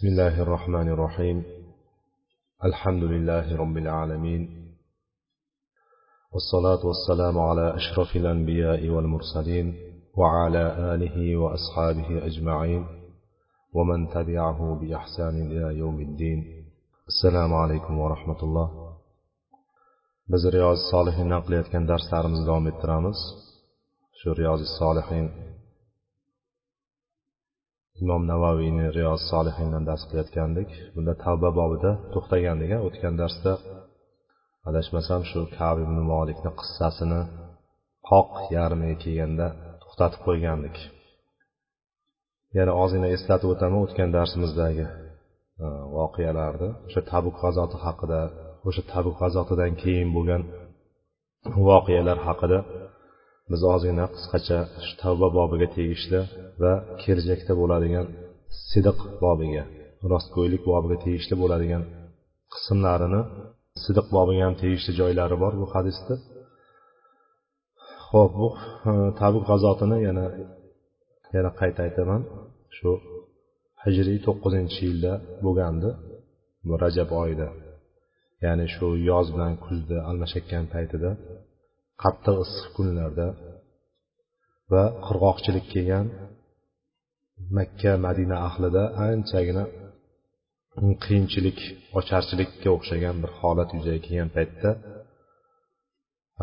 بسم الله الرحمن الرحيم. الحمد لله رب العالمين. والصلاة والسلام على أشرف الأنبياء والمرسلين وعلى آله وأصحابه أجمعين ومن تبعه بإحسان إلى يوم الدين. السلام عليكم ورحمة الله. Biz riyozi solihinni qilayotgan darslarimizni davom ettiramiz shu riyozi solihin imom navaviyni riyoz solihindan dars qilayotgandik. Bunda tavba bobida to'xtagandik o'tgan darsda. Adashmasam shu kab ibn molikni qissasini qoq yarmiga kelganda to'xtatib qo'ygandik. Yana ozgina eslatib o'taman o'tgan darsimizdagi e, voqealarni. O'sha tabuk g'azoti haqida o'sha tabuk g'azotidan keyin bo'lgan voqealar haqida biz ozgina qisqacha shu tavba bobiga tegishli va kelajakda bo'ladigan sidiq bobiga rostgo'ylik bobiga tegishli bo'ladigan qismlarini sidiq bobiga ham tegishli joylari bor bu hadisda. Ho'p bu e, tabuk g'azotini yana yana qayta aytaman. Shu hijriy to'qqizinchi yilda bo'lgandi bu rajab oyida. Ya'ni shu yoz bilan kuzni almashayotgan paytida qattiq issiq kunlarda va qirg'oqchilik kelgan makka madina ahlida anchagina qiyinchilik ocharchilikka o'xshagan bir holat yuzaga kelgan paytda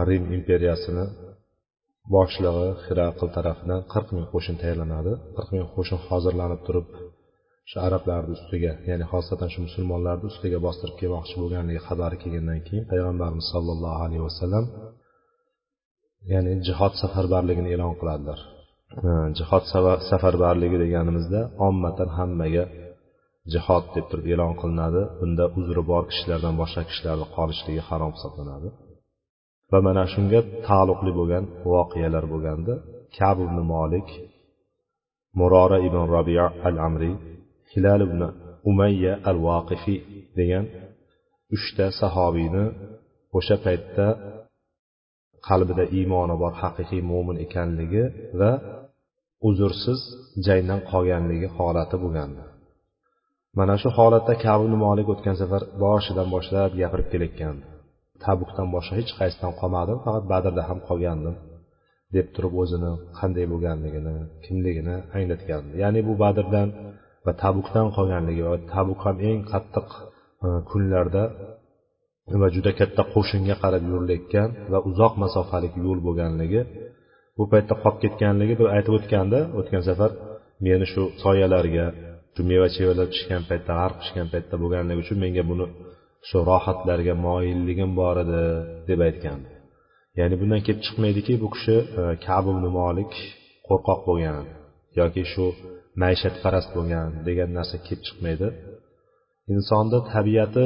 rim imperiyasini boshlig'i hiraql tarafidan qirq ming qo'shin tayyorlanadi. Qirq ming qo'shin hozirlanib turib shu arablarni ustiga ya'ni xosatan shu musulmonlarni ustiga bostirib kelmoqchi bo'lganligi xabari kelgandan keyin payg'ambarimiz sollallohu alayhi vasallam ya'ni jihod safarbarligini e'lon qiladilar. Jihod safarbarligi deganimizda ommatan hammaga jihod deb turib e'lon qilinadi. Bunda uzri bor kishilardan boshqa kishilarni qolishligi harom hisoblanadi. Va mana shunga taalluqli bo'lgan voqealar bo'lganda kab ibn molik murora ibn robiya al amriy hilal ibn umayya al voqifiy degan uchta sahobiyni o'sha paytda qalbida iymoni bor haqiqiy mo'min ekanligi va uzrsiz jangdan qolganligi holati bo'lgandi. Mana shu holatda kabul molik o'tgan safar boshidan boshlab gapirib kelayotgandi. Tabukdan boshqa hech qaysidan qolmadim faqat badrda ham qolgandim deb turib o'zini qanday bo'lganligini kimligini anglatgandi. Ya'ni bu badrdan va tabukdan qolganligi va tabuk ham eng qattiq e, kunlarda va juda katta qo'shinga qarab yurilayotgan va uzoq masofalik yo'l bo'lganligi bu paytda qolib ketganligi bir aytib o'tganda o'tgan safar meni shu soyalarga shu meva chevalar pishgan paytda g'arq pishgan paytda bo'lganligi uchun menga buni shu rohatlarga moyilligim bor edi deb aytgandi. Ya'ni bundan kelib chiqmaydiki bu kishi e, kabi molik qo'rqoq bo'lgan yoki shu maishatparast bo'lgan degan narsa kelib chiqmaydi. Insonni tabiati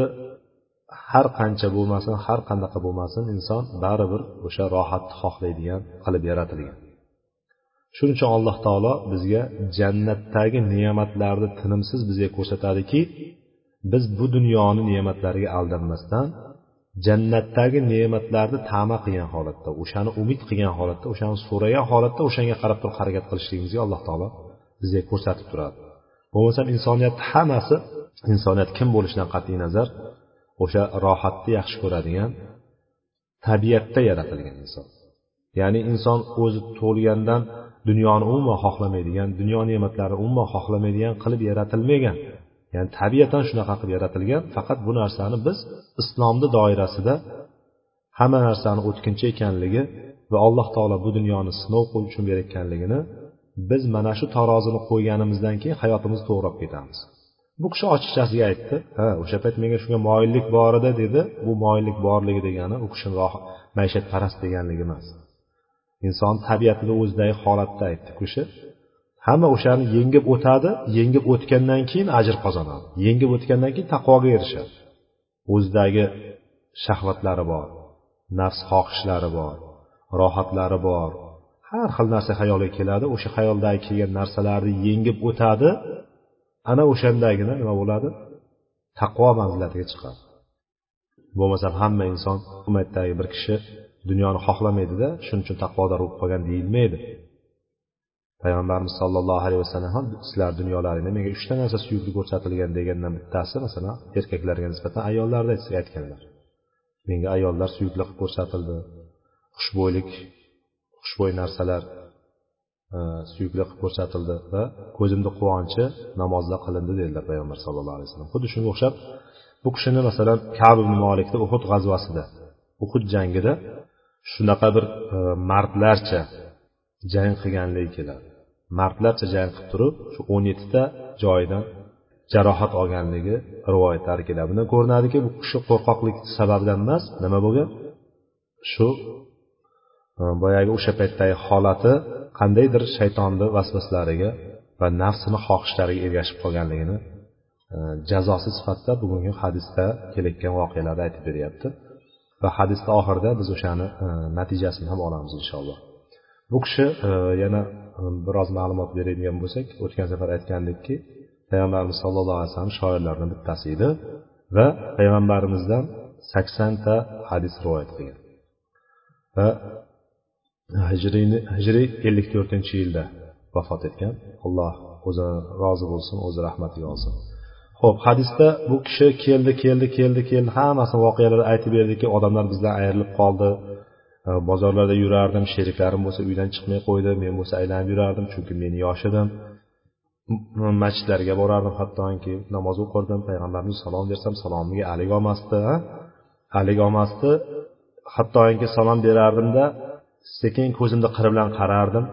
har qancha bo'lmasin har qanaqa bo'lmasin inson baribir o'sha rohatni xohlaydigan qilib yaratilgan. Shuning uchun alloh taolo bizga jannatdagi ne'matlarni tinimsiz bizga ko'rsatadiki biz bu dunyoni ne'matlariga aldanmasdan jannatdagi ne'matlarni tama qilgan holatda o'shani umid qilgan holatda o'shani so'ragan holatda o'shanga qarab turib harakat qilishligimizga alloh taolo bizga ko'rsatib turadi. Bo'lmasam insoniyatni hammasi insoniyat kim bo'lishidan qat'iy nazar o'sha rohatni yaxshi ko'radigan tabiatda yaratilgan inson. Ya'ni inson o'zi tug'ilgandan dunyoni umuman xohlamaydigan dunyo ne'matlarini umuman xohlamaydigan qilib yaratilmagan. Ya'ni tabiatan shunaqa qilib yaratilgan faqat bu narsani biz islomni doirasida hamma narsani o'tkinchi ekanligi va alloh taolo bu dunyoni sinov uchun berayotganligini biz mana shu tarozini qo'yganimizdan keyin hayotimiz to'g'rab ketamiz. Bu kishi ochiqchasiga aytdi ha o'sha payt menga shunga moyillik bor edi dedi. Bu moyillik borligi degani u kishi maishatparast deganligi emas. Inson tabiatini o'zidagi holatda aytdi kishi hamma o'shani yengib o'tadi yengib o'tgandan keyin ajr qozonadi yengib o'tgandan keyin taqvoga erishadi. O'zidagi shahvatlari bor nafs xohishlari bor rohatlari bor. Har xil narsa xayolga keladi o'sha xayoldagi kelgan narsalarni yengib o'tadi ana o'shandagina nima bo'ladi? Taqvo manzilatiga chiqadi. Bo'lmasam hamma inson ummatdagi bir kishi dunyoni xohlamaydida shuning uchun taqvodor bo'lib qolgan deyilmaydi. Payg'ambarimiz sollallohu alayhi vasallam ham sizlar dunyolaringda menga uchta narsa suyukli ko'rsatilgan degandan bittasi masalan erkaklarga nisbatan ayollarda aytganlar. Menga ayollar suyukli qilib ko'rsatildi xushbo'ylik xushbo'y narsalar Э, suyukli qilib ko'rsatildi va ko'zimni quvonchi namozda qilindi dedilar payg'ambar sallallohu alayhi vasallam. Xuddi shunga o'xshab bu kishini masalan kab molikni uhud g'azvasida uhud jangida shunaqa bir e, mardlarcha jang qilganligi keladi. Mardlarcha jang qilib turib shu o'n yettita joyidan jarohat olganligi rivoyatlari keladi. Bundan ko'rinadiki bu kishi qo'rqoqlik sababidan emas. Nima bo'lgan? Shu Э, boyagi o'sha paytdagi holati qandaydir shaytonni vasvasalariga va nafsini xohishlariga ergashib qolganligini e, jazosi sifatida bugungi hadisda kelayotgan voqealarni aytib beryapti. Va hadisni oxirida biz o'shani e, natijasini ham olamiz inshaalloh. Bu kishi e, yana biroz ma'lumot beradigan bo'lsak o'tgan safar aytgandekki payg'ambarimiz sallallohu alayhi vasallam shoirlardan bittasi edi va payg'ambarimizdan saksonta hadis rivoyat qilgan. Va hijriyni hijriy ellik to'rtinchi yilda vafot etgan. Alloh o'zi rozi bo'lsin o'zi rahmatiga olsin ho'p hadisda bu kishi keldi keldi keldi keldi hammasini voqealarni aytib berdiki odamlar bizdan ayrilib qoldi. Bozorlarda yurardim sheriklarim bo'lsa uydan chiqmay qo'ydi men bo'lsa aylanib yurardim chunki men yosh edim. Masjidlarga borardim hattoki namoz o'qirdim payg'ambarga salom bersam salomiga alik olmasdi alik olmasdi. Hattoki salom berardimda sekin ko'zimni qiri bilan qarardim.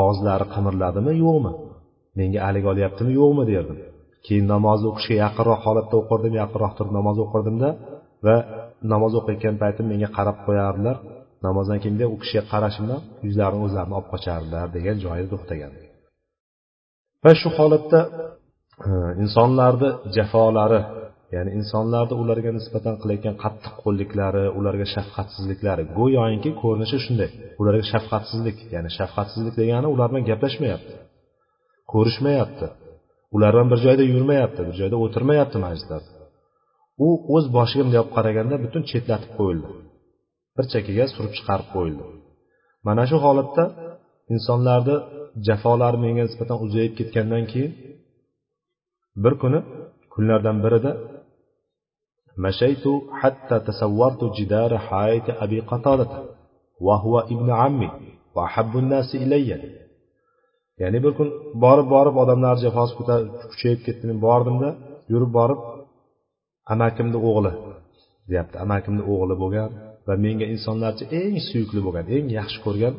Og'izlari qimirladimi yo'qmi? Menga alik olyaptimi yo'qmi derdim. Keyin namozni o'qishga yaqinroq holatda o'qirdim yaqinroq turib namoz o'qirdimda va namoz o'qiyotgan paytim menga qarab qo'yardilar. Namozdan keyin u kishiga qarashimdan yuzlarini o'zlarini olib qochardilar degan joyida to'xtagan. Va shu holatda e, insonlarni jafolari ya'ni insonlarni ularga nisbatan qilayotgan qattiq qo'lliklari ularga shafqatsizliklari. Go'yoki ko'rinishi shunday. Ularga shafqatsizlik ya'ni shafqatsizlik degani ular bilan gaplashmayapti ko'rishmayapti. Ular bilan bir joyda yurmayapti bir joyda o'tirmayapti majlislarda. U o'z boshiga bunday olib qaraganda butun chetlatib qo'yildi. Bir chekkaga surib chiqarib qo'yildi. Mana shu holatda insonlarni jafolari menga nisbatan uzayib ketgandan keyin bir kuni kunlardan birida مشيت حتى تصورت جدار حائط أبي قتادة وهو ابن عمي وأحب الناس إلي ya'ni bir kun borib borib odamlar jafosi kuchayib ketdi men bordimda yurib borib amakimni o'g'li deyapti amakimni o'g'li bo'lgan va menga insonlarcha eng suyukli bo'lgan eng yaxshi ko'rgan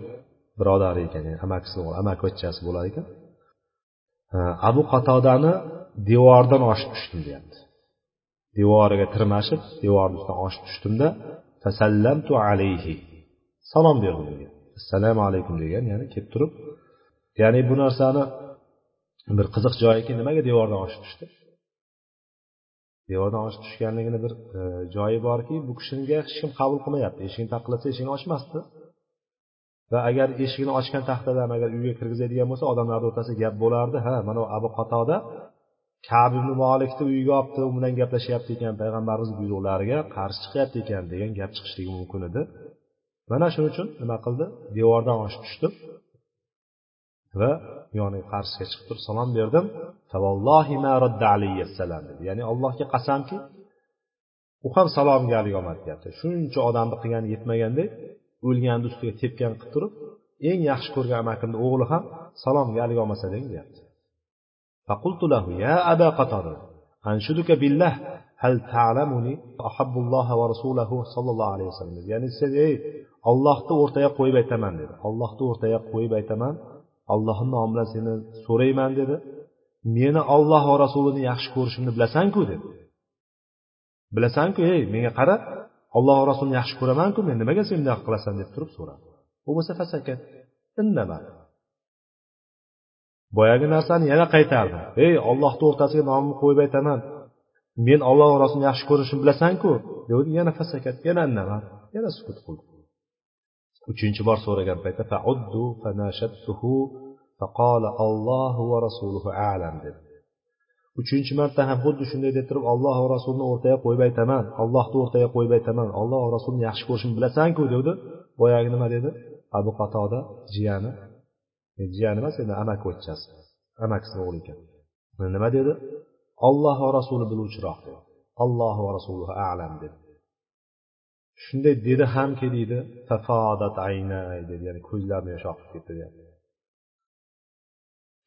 birodari ekan ya'ni amakisi o'g'li amakivachchasi bo'lar ekan abu qatodani devordan oshib tushdim deyapti devoriga tirmashib devorni ustidan oshib tushdimda tasallamtu alayhi. Salom berdim unga assalomu alaykum degan ya'ni kelib turib ya'ni bu narsani bir qiziq joyiki nimaga devordan oshib tushdi? Devordan oshib tushganligini bir e, joyi borki bu kishiga hech kim qabul qilmayapti. Eshigini taqillatsa eshigini ochmasdi. Va agar eshigini ochgan taxtadan agar uyga kirgizadigan bo'lsa odamlarni o'rtasida gap bo'lardi. Ha mana abu qatoda kab ibn molikni uyiga olibdi u bilan gaplashyapti ekan payg'ambarimiz buyruqlariga qarshi chiqyapti ekan degan gap chiqishligi mumkin edi. Mana shuning uchun nima qildi? Devordan oshib tushdi va yoniga qarshisiga chiqib turib salom berdim. Ya'ni allohga qasamki u ham salomga alik olmadi deyapti shuncha odamni qilgani yetmagandek o'lganni ustiga tepgan qilib turib eng yaxshi ko'rgan amakimni o'g'li ham salomga alik olmasa deng deyapti. فقلت له يا أبا قتادة أنشدك بالله هل تعلمني أحب الله ورسوله صلى الله عليه وسلم ya'ni sen ey ollohni o'rtaga qo'yib aytaman dedi ollohni o'rtaga qo'yib aytaman allohni nomi bilan seni so'rayman dedi meni olloh va rasulini yaxshi ko'rishimni bilasanku dedi bilasanku ey menga qara olloh va rasulini yaxshi ko'ramanku men nimaga sen bunaqa qilasan deb turib so'radi u bo'lsa fasakat indamadi Boyagi narsani yana qaytardi. Ey ollohni o'rtasiga nomimni qo'yib aytaman. Men olloh rasulini yaxshi ko'rishimni bilasanku dedi yana fasakat yana indamadi yana sukut qildi. Uchinchi bor so'ragan paytda fauddu fanashattuhu faqala allohu va rasuluhu alam dedi. Uchinchi marta ham xuddi shunday deb turib alloh va rasulni o'rtaga qo'yib aytaman ollohni o'rtaga qo'yib aytaman alloh va rasulni yaxshi ko'rishimni bilasanku dedi boyagi nima dedi? Abu qatoda jiyani E, jiyani emas endi amakivachchasi amakisini o'g'li ekan. Nima dedi? Olloh va rasuli biluvchiroq dedi. Alloh va rasuli alam dedi. Shunday dedi hamki deydi dedi ya'ni ko'zlarini yoshi oqib ketdi deyapti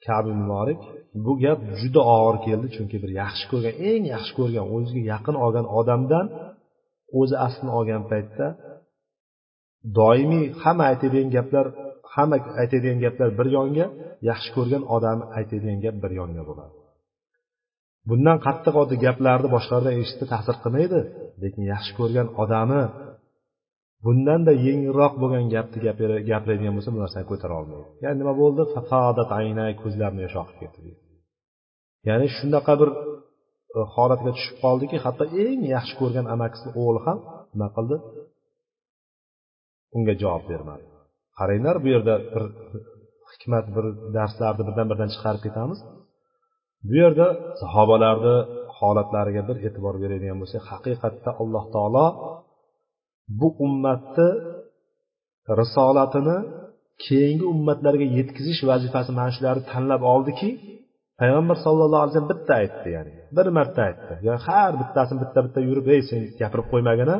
kabi muborak bu gap juda og'ir keldi chunki bir yaxshi ko'rgan eng yaxshi ko'rgan o'ziga yaqin olgan odamdan o'zi aslini olgan paytda doimiy hamma aytadigan gaplar hamma aytadigan gaplar bir yonga yaxshi ko'rgan odami aytadigan gap bir yonga bo'ladi. Bundan qattiq oddiy gaplarni boshqalardan eshitsa ta'sir qilmaydi lekin yaxshi ko'rgan odami bundanda yengilroq bo'lgan gapni gapiradigan bo'lsa bu narsani ko'tara olmaydi. Ya'ni nima bo'ldi? Ko'zlarini yosh oqib ketdi ya'ni shunaqa bir e, holatga tushib qoldiki hatto eng yaxshi ko'rgan amakisini o'g'li ham nima qildi? Unga javob bermadi. Qaranglar bu yerda bir hikmat bir darslarni birdan birdan chiqarib ketamiz. Bu yerda sahobalarni holatlariga bir e'tibor beradigan bo'lsak haqiqatda alloh taolo bu ummatni risolatini keyingi ummatlarga yetkazish vazifasi mana shularni tanlab oldiki payg'ambar sallallohu alayhi vasallam bitta aytdi ya'ni bir marta aytdi. Ya'ni har bittasini bitta bitta yurib ey sen gapirib qo'ymagin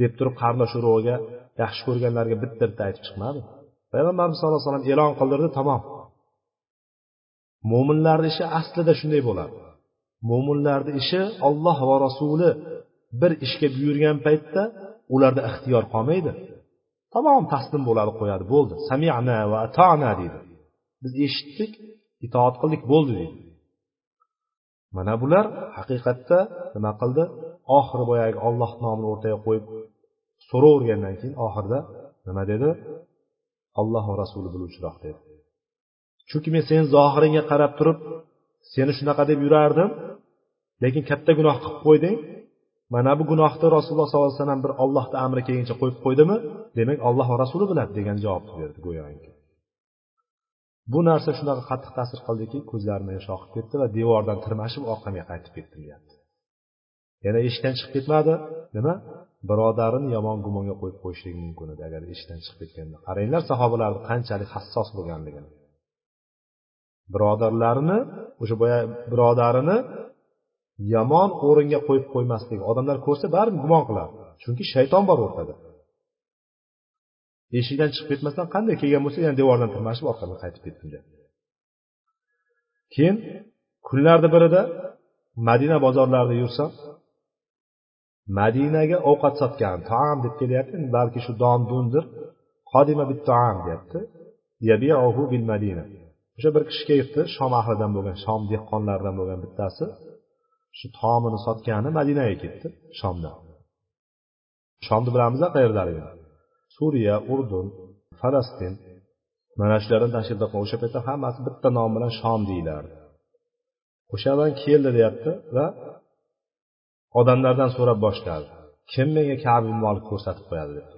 deb turib qarindosh urug'iga yaxshi ko'rganlarga bitta bitta aytib chiqmadi. Payg'ambarimiz sallallohu alayhi vasallam e'lon qildirdi tamom. Mo'minlarni ishi aslida shunday bo'ladi. Mo'minlarni ishi olloh va rasuli bir ishga buyurgan paytda ularda ixtiyor qolmaydi. Tamom taslim bo'ladi qo'yadi bo'ldi. Samina va atona deydi. Biz eshitdik itoat qildik bo'ldi deydi. Mana bular haqiqatda nima qildi? Oxiri boyagi olloh nomini o'rtaga qo'yib so'ravergandan keyin oxirida nima dedi? Alloh va rasuli biluvchiroq dedi. Chunki men seni zohiringga qarab turib seni shunaqa deb yurardim lekin katta gunoh qilib qo'yding. Mana bu gunohni rasululloh sollallohu alayhi vasallam bir ollohni amri kelguncha qo'yib qo'ydimi? Demak olloh va rasuli biladi degan javobni berdi go'yoki. Bu narsa shunaqa qattiq ta'sir qildiki ko'zlarimdan yosh oqib ketdi va devordan tirmashib orqamga qaytib ketdim deyapti. Yana eshikdan chiqib ketmadi. Nima? Birodarini yomon gumonga qo'yib qo'yishligi mumkin edi agar ishdan chiqib ketganda. Qaranglar sahobalarni qanchalik hassos bo'lganligini. Birodarlarini o'sha boya birodarini yomon o'ringa qo'yib qo'ymaslik. Odamlar ko'rsa baribir gumon qiladi. Chunki shayton bor o'rtada eshikdan chiqib ketmasdan qanday kelgan bo'lsa yana devordan tirmashib orqaga qaytib ketdim dedi. Keyin kunlarni birida madina bozorlarida yursam madinaga ovqat sotgan taom deb kelyapti. Balki shu don dundir. Qodima bit taom deyapti. Bil madina. O'sha bir kishi kelibdi shom ahlidan bo'lgan shom dehqonlaridan bo'lgan bittasi. Shu taomini sotgani madinaga ketdi shomdan. Shomni bilamiz qayerdaligini suriya urdun falastin. Mana shulardan tashkil topgan o'sha paytda hammasi bitta nom bilan shom deyilardi o'shadan keldi deyapti va odamlardan so'rab boshladi kim menga kabi molik ko'rsatib qo'yadi deb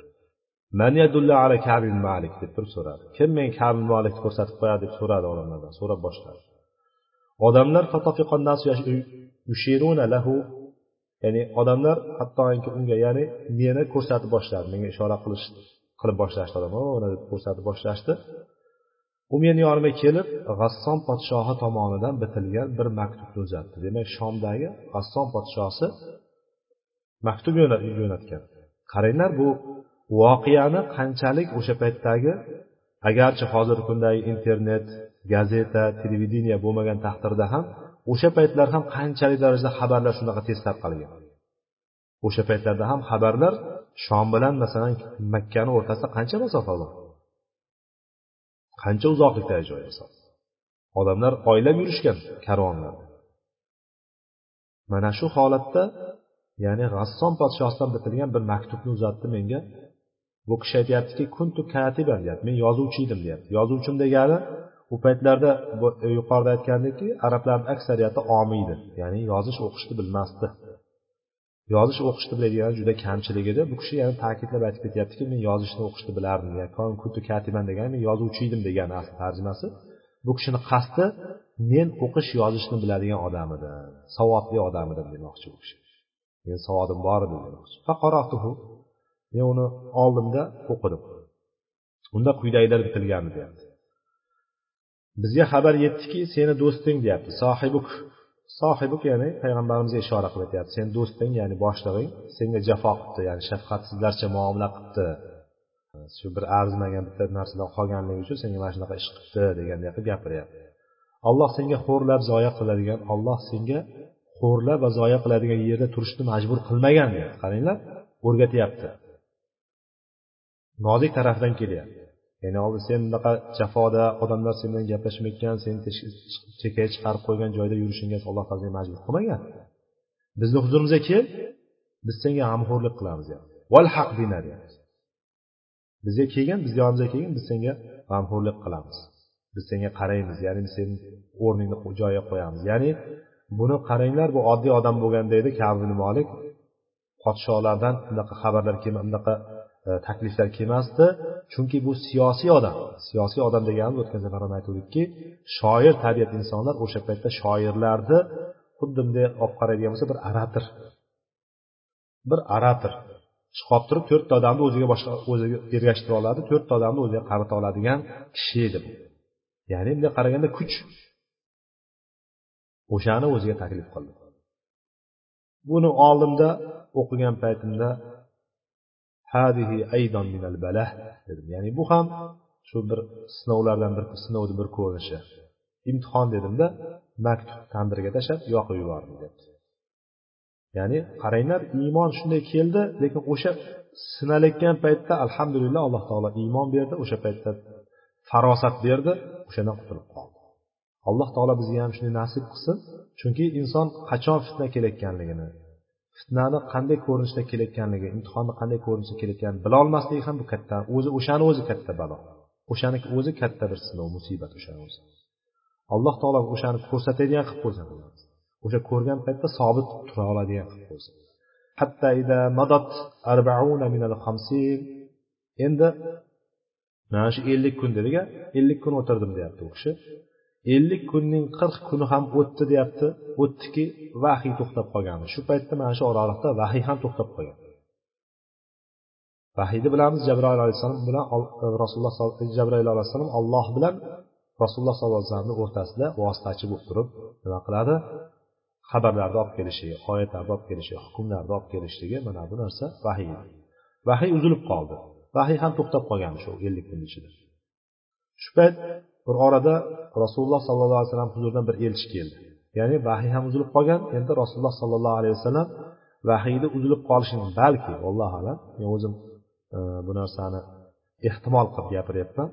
malik deb turib so'radi. Kim menga kabi molikni ko'rsatib qo'yadi deb so'radi odamlardan so'rab boshladi odamlar ya'ni odamlar hattoki unga ya'ni meni ko'rsatib boshladi menga ishora qilish qilib boshlashdi odamlar deb ko'rsatib boshlashdi. U meni yonimga kelib g'asson podshohi tomonidan bitilgan bir maktubni uzatdi demak shomdagi g'asson podshosi maktub jo'natgan qaranglar bu voqeani qanchalik o'sha paytdagi agarchi hozirgi kundagi internet gazeta televideniya bo'lmagan taqdirda ham o'sha paytlar ham qanchalik darajada xabarlar shunaqa tez tarqalgan o'sha paytlarda ham xabarlar shom bilan masalan makkani o'rtasida qancha masofa bor? Qancha uzoqlikdagi joy odamlar oylab yurishgan karvonlar. Mana shu holatda ya'ni g'asson podshosidan bitilgan bir maktubni uzatdi menga. Bu kishi aytyaptiki kuntu katiban deyapti. Men yozuvchi edim deyapti. Yozuvchim degani u paytlarda e, yuqorida aytgandekki arablarni aksariyati omiydi ya'ni yozish o'qishni bilmasdi. Yozish o'qishni biladigan juda kamchilik edi. Bu kishi yana ta'kidlab aytib ketyaptiki men yozishni o'qishni bilardim kuntu katiban degani men yozuvchi edim degani asli tarjimasi. Bu kishini qasdi men o'qish yozishni biladigan odam edim savodli odam edim demoqchi u kishi. Men savodim bor edi demoqchi. Men uni oldimda o'qidim. Unda quyidagilar bitilgandi deyapti. Bizga xabar yetdiki seni do'sting deyapti. Sohibuk sohibuk ya'ni payg'ambarimizga ishora qilib aytyapti seni do'sting ya'ni boshlig'ing senga jafo qilibdi ya'ni shafqatsizlarcha muomala qilibdi. Shu bir arzimagan bitta narsadan qolganligi uchun senga mana shunaqa ish qilibdi deganday qilib gapiryapti. Alloh senga xo'rlab zoya qiladigan olloh senga xo'rlab va zoya qiladigan yerda turishni majbur qilmagan deyapti qaranglar o'rgatyapti. Nozik tarafdan kelyapti. Ya'ni hozir sen bunaqa jafoda odamlar sen bilan gaplashmayotgan seni chekkaga chiqarib qo'ygan joyda yurishingga alloh taolo seni majbur qilmagan bizni huzurimizga kel biz senga g'amxo'rlik qilamiz haq bina deyapti bizga kelgin bizni yonimizga kelgin biz senga g'amxo'rlik qilamiz. Biz senga qaraymiz ya'ni biz seni o'rningni joyiga qo'yamiz. Ya'ni buni qaranglar bu oddiy odam bo'lganda edi kabi molik podsholardan bunaqa xabarlar bunaqa E, takliflar kelmasdi. Chunki bu siyosiy odam siyosiy odam deganimiz o'tgan safar ham aytgandikki shoir tabiat insonlar o'sha paytda shoirlarni xuddi bunday olib qaraydigan bo'lsa bir orator. Bir orator. Chiqib turib to'rtta odamni o'ziga boshqa o'ziga ergashtira oladi to'rtta odamni o'ziga qarata oladigan kishi edi bu. Ya'ni bunday qaraganda kuch. O'shani o'ziga taklif qildi. Buni oldimda o'qigan paytimda hadihi aydon minal balah dedim. Ya'ni bu ham shu bir sinovlardan bir sinovni bir ko'rinishi. Imtihon dedimda maktub tandirga tashlab yoqib yubordim debdi. Ya'ni qaranglar iymon shunday keldi lekin o'sha sinalayotgan paytda alhamdulillah alloh taolo iymon berdi o'sha paytda farosat berdi o'shandan qutulib qoldi. Alloh taolo bizga ham shunday nasib qilsin chunki inson qachon fitna kelayotganligini fitnani qanday ko'rinishda kelayotganligi imtihonni qanday ko'rinishda kelayotganini bilolmasligi ham bu katta. O'zi o'shani o'zi katta balo. O'shani o'zi katta bir sinov musibat o'shani o'zi. Alloh taolo o'shani ko'rsatadigan qilib qo'ysin o'sha ko'rgan paytda sobit tura oladigan qilib qo'ysin hatta ida madat arbauna minal hamsin endi mana shu ellik kun dediga ellik kun o'tirdim deyapti u kishi. Ellik kunning qirq kuni ham o'tdi deyapti. O'tdiki vahiy to'xtab qolgan shu paytda mana shu oraliqda vahiy ham to'xtab qolgan. Vahiyni bilamiz jabroil alayhissalom bilan e, rasululloh e, jabroil alayhissalom alloh bilan rasululloh sollallohu alayhi vasallamni o'rtasida vositachi bo'lib turib nima qiladi? Xabarlarni olib kelishligi oyatlarni olib kelishligi hukmlarni olib kelishligi mana bu narsa vahiy. Vahiy uzilib qoldi. Vahiy ham to'xtab qolgan shu ellik kun ichida. Shu payt bir orada rasululloh sollallohu alayhi vasallam huzuridan bir elchi keldi. Ya'ni vahiy ham uzilib qolgan endi rasululloh sollallohu alayhi vasallam vahiyni uzilib qolishini balki allohu alam men o'zim e, bu narsani ehtimol qilib gapiryapman.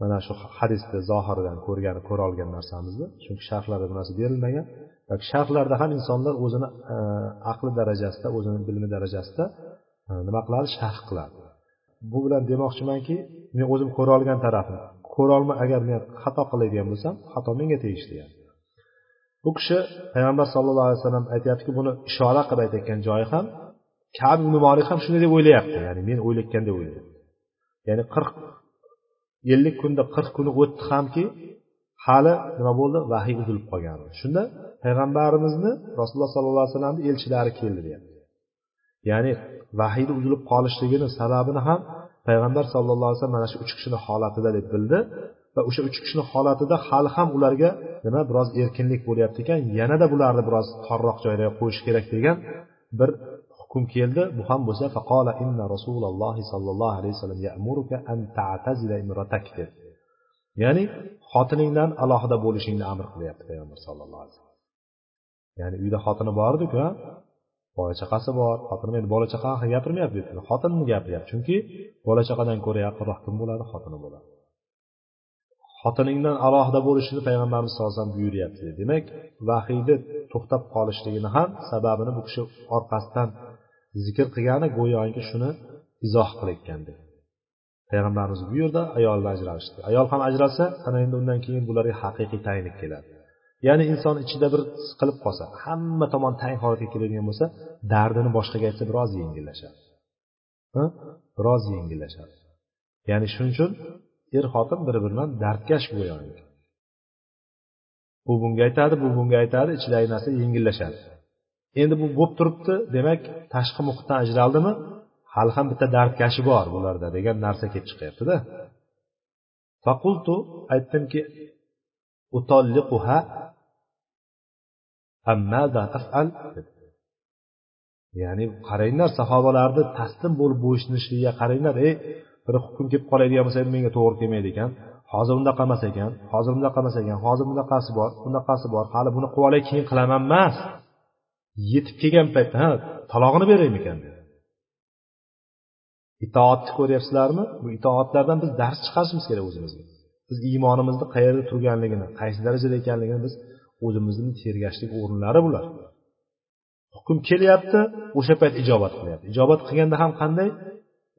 Mana shu hadisni zohiridan ko'rgan ko'ra olgan narsamizni chunki sharhlarda bu narsa berilmagan. Yoki sharhlarda ham insonlar o'zini e, aqli darajasida o'zini bilimi darajasida e, nima qiladi? Sharh qiladi. Bu bilan demoqchimanki men o'zim ko'ra olgan tarafim ko'rolmay agar men xato qiladigan bo'lsam xato menga tegishli bu kishi payg'ambar sallallohu alayhi vasallam aytyaptiki buni ishora qilib aytayotgan joyi ham kab molik ham shunday deb o'ylayapti. Ya'ni men o'ylayotgandek o'ylayapti. Ya'ni qirq ellik kunda qirq kuni o'tdi hamki hali nima bo'ldi? Vahiy uzilib qolgan shunda payg'ambarimizni rasululloh sollallohu alayhi vasallamni elchilari keldi deyapti. Ya'ni vahiyni uzilib qolishligini sababini ham payg'ambar sallallohu alayhi vasallam mana shu uch kishini holatida deb bildi. Va o'sha uch kishini holatida hali ham ularga nima biroz erkinlik bo'lyapti ekan yanada bularni biroz torroq joylarga qo'yish kerak degan bir hukm keldi. Bu ham bo'lsa faqola inna rasululloh sollallohu alayhi vasallam ya'muruka an ta'tazila imratak dedi ya'ni xotiningdan alohida bo'lishingni amr qilyapti payg'ambar sallallohu alayhi vasallam. Ya'ni uyda xotini bor ediku bola chaqasi bor xotini endi bola chaqa haqida gapirmayapti xotinni gapiryapti chunki bola chaqadan ko'ra yaqinroq kim bo'ladi xotini bo'ladi. Xotiningdan alohida bo'lishini payg'ambarimiz sallallohu alayhi vasallam buyuryapti demak vahiyni to'xtab qolishligini ham sababini bu kishi orqasidan zikr qilgani go'yoki shuni izoh qilayotgandek payg'ambarimiz buyurdi ayol ajralishdi. Ayol ham ajralsa ana endi undan keyin bularga haqiqiy tayinlik keladi. Ya'ni inson ichida bir siqilib qolsa hamma tomon tang holatga keladigan bo'lsa dardini boshqaga aytsa biroz yengillashadi biroz yengillashadi ya'ni shuning uchun er xotin bir biridan dardkash go'yoki bu bunga aytadi bu bunga aytadi ichidagi narsa yengillashadi. Endi bu bo'lib turibdi demak tashqi muhitdan ajraldimi? Hali ham bitta dardkashi bor bularda degan narsa kelib chiqyaptida. Faqultu aytdimki ya'ni qaranglar sahobalarni taslim bo'lib bo'ysunishligiga qaranglar ey bir hukm kelib qoladigan bo'lsa menga to'g'ri kelmaydi ekan. Hozir unaqa emas ekan hozir bunaqa emas ekan hozir bunaqasi bor bunaqasi bor hali buni qilib olay keyin qilaman emas. Yetib kelgan paytda ha talog'ini beraymikan itoatni ko'ryapsizlarmi? Bu itoatlardan biz dars chiqarishimiz kerak o'zimizga. Biz iymonimizni qayerda turganligini qaysi darajada ekanligini biz o'zimizni tergashlik o'rinlari bular. Hukm kelyapti o'sha payt ijobat qilyapti. Ijobat qilganda ham qanday?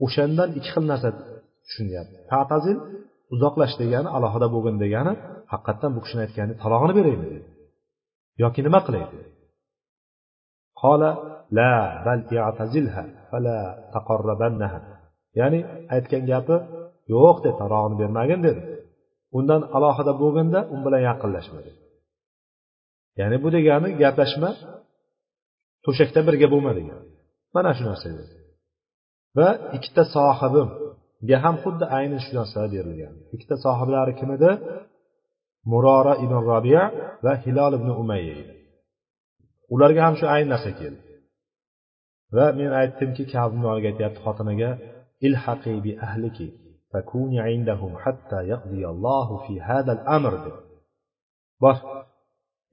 O'shandan ikki xil narsa tushunyapti. Tatazil uzoqlash degani alohida bo'lgin degani haqiqatdan bu kishini aytgani talog'ini beraymi dedi. Yoki nima qilay dedi qola la bal fala taqarrabannaha. Ya'ni aytgan gapi yo'q deb talog'ini bermagin dedi. Undan alohida bo'lganda u bilan yaqinlashma dedi. Ya'ni bu degani gaplashma to'shakda birga bo'lma degani mana shu narsa va ikkita sohibimga ham xuddi ayni shu narsa berilgan. Ikkita sohiblari kim edi? Murora ibn robiya va hilol ibn umayya ularga ham shu ayni narsa keldi. Va men aytdimki kabni aytyapti xotiniga ilhaqi bi ahliki fakuni indahum hatta yaqdiyallohu fi hadal amr deb bor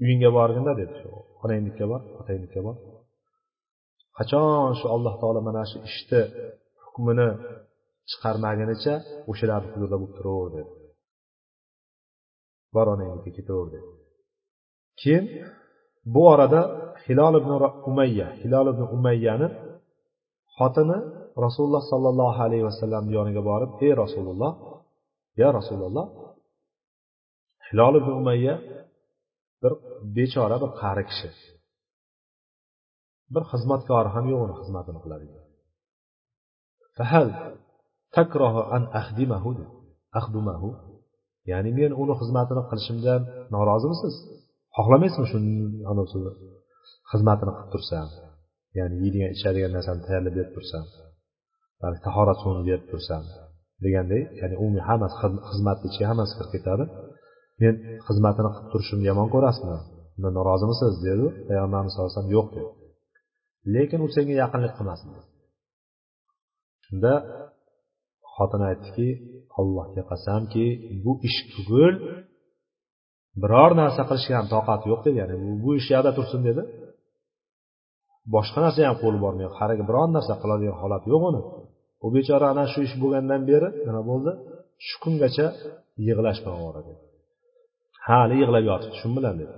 uyingga borginda dedi shu. Onangnikka bor otangnikka bor. Qachon shu alloh taolo mana shu ishni hukmini chiqarmagunicha o'shalarni huzurida bo'lib turaver dedi. Bor onangnikiga ketaver dedi. Keyin bu orada hilol ibn umayya hilol ibn umayyani xotini rasululloh sollallohu alayhi vasallamni yoniga borib ey rasululloh ya rasululloh hilol ibn umayya bir bechora bir qari kishi. Bir xizmatkori ham yo'q uni xizmatini qiladigan. Fahal takrahu an ahdimahu ahdumahu. Ya'ni men uni xizmatini qilishimdan norozimisiz xohlamaysizmi shuni xizmatini qilib tursam ya'ni yeydigan ichadigan narsani tayyorlab berib tursam balki tahorat suvini berib tursam deganday ya'ni umumiy hammasi xizmatni ichiga hammasi kirib ketadi. Men xizmatini qilib turishimni yomon ko'rasizmi? Undan norozimisiz? Dedi. Payg'ambarimiz sallallohu alayhi vasallam yo'q dedi. Lekin u senga yaqinlik qilmasin shunda xotini aytdiki allohga qasamki bu ish tugul biror narsa qilishga ham toqati yo'q dedi. Ya'ni bu, bu ish yoqda tursin dedi. Boshqa narsa ham qo'li bormaydi. Qariga biron narsa qiladigan holati yo'q uni. U bechora ana shu ish bo'lgandan beri nima bo'ldi? Shu kungacha yig'lashmay dedi. Hali yig'lab yotibdi shuni bilan dedi.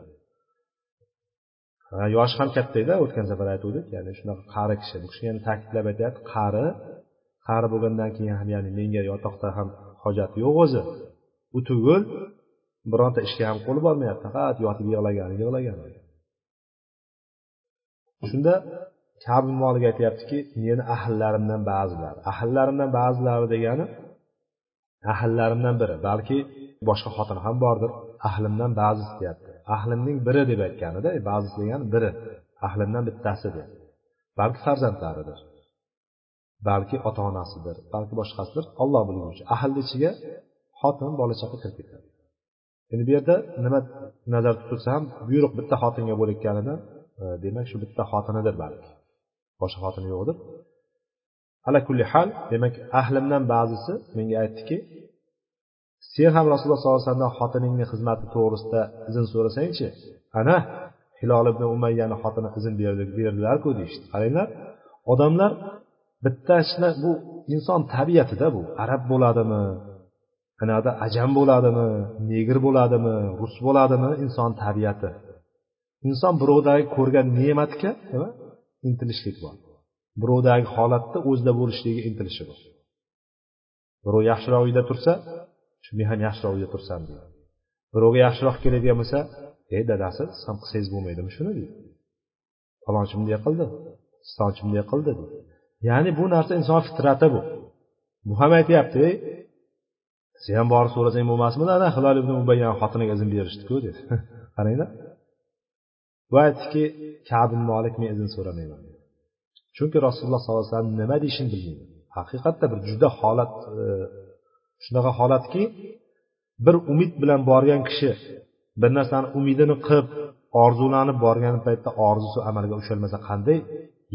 Yoshi ham katta edi o'tgan safar aytuvdik ya'ni shunaqa qari kishi. Bu kishi yana ta'kidlab aytyapti qari qari bo'lgandan keyin ham ya'ni menga yotoqda ham hojati yo'q o'zi. U tugul bironta ishga ham qo'li bormayapti faqat yotib yig'lagan yig'lagan shunda kabi moliga aytyaptiki meni ahllarimdan ba'zilari ahllarimdan ba'zilari degani ahillarimdan biri balki boshqa xotini ham bordir. Ahlimdan ba'zisi deyapti ahlimning biri deb aytganida e, ba'zisi degani biri ahlimdan bittasi deb. Balki farzandlaridir. Balki ota onasidir balki boshqasidir. Olloh bilguvchi. Ahlni ichiga xotin bola chaqa kirib ketadi. Endi bu yerda nima nazarda tutilsa ham buyruq bitta xotinga bo'layotganidan e, demak shu bitta xotinidir balki. Boshqa xotini yo'qdir. Ala kulli hal demak ahlimdan ba'zisi menga aytdiki sen ham rasululloh sollallohu alayhi vasallam xotiningni xizmati to'g'risida izn so'rasangchi. Ana hilol ibn umayyani xotini izn berdilarku deyishdi. Qaranglar odamlar bittachini bu inson tabiatida bu arab bo'ladimi anada ajam bo'ladimi negr bo'ladimi rus bo'ladimi inson tabiati. Inson birovdagi ko'rgan ne'matga nima? Intilishlik bor birovdagi holatda o'zida bo'lishligi intilishi bor birov yaxshiroq uyda tursa shu men ham yaxshirog'iga tursam deydi birovga yaxshiroq keladigan bo'lsa ey dadasi siz ham qilsangiz bo'lmaydimi shuni? deydi. Falonchi bunday qildi pistonchi bunday qildi deydi. Ya'ni bu narsa inson fitrati bu. Bu ham aytyapti ey sen ham borib so'rasang bo'lmasmidi ana hilol ibn ubayyan xotiniga izn berishdiku dedi qaranglar bu aytdiki kabin molik men izn so'ramayman chunki rasululloh sollallohu alayhi vasallam nima deyishini bilmayman haqiqatda bir juda holat e, shunaqa holatki bir umid bilan borgan kishi bir narsani umidini qilib orzulanib borgan paytda orzusi amalga osholmasa qanday?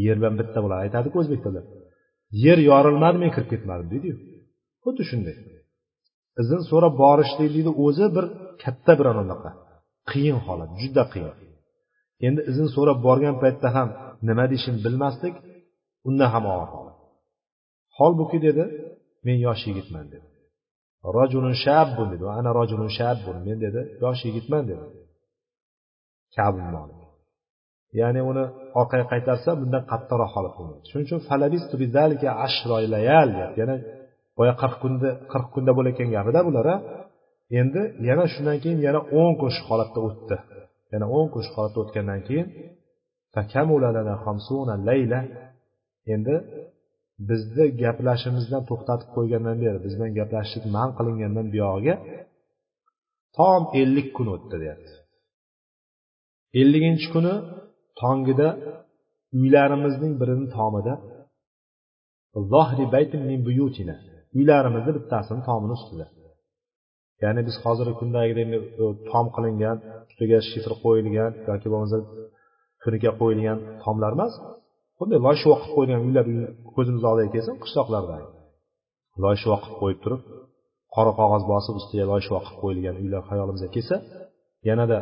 Yer bilan bitta bo'ladi. Aytadiku o'zbek tilida yer yorilmadi men kirib ketmadim deydiyu. Xuddi shunday. Izn so'rab borishlikni o'zi bir katta bir anaqa qiyin holat juda qiyin. Endi izn so'rab borgan paytda ham nima deyishini bilmaslik undan ham og'ir holat. Holbuki dedi men yosh yigitman dedi. Rojulun shabbun dedi. Ana rojulun shabbun. Men dedi yosh yigitman dedi. Ya'ni uni orqaga qaytarsa bundan qattiqroq holat bo'lmaydi. Shuning uchun falabistu ashro layal yana boya qirq kunda qirq kunda bo'layotgan gapida bular endi yana shundan keyin yana o'n kun shu holatda o'tdi. Yana o'n kun shu holatda o'tgandan keyin endi bizni gaplashishimizdan to'xtatib qo'ygandan beri biz bilan gaplashishlik man qilingandan buyog'iga tom ellik kun o'tdi deyapti. Elliginchi kuni tongida uylarimizning birini tomida uylarimizni bittasini tomini ustida. Ya'ni biz hozirgi kundagidek e, tom qilingan ustiga shifr qo'yilgan yoki bo'lmasa tunika qo'yilgan tomlar emas bunday loyshvoq qilib qo'ygan uylar ko'zimiz oldiga kelsin qishloqlarda. Loyshvoq qilib qo'yib turib qora qog'oz bosib ustiga loyshvoq qilib qo'yilgan uylar xayolimizga kelsa yanada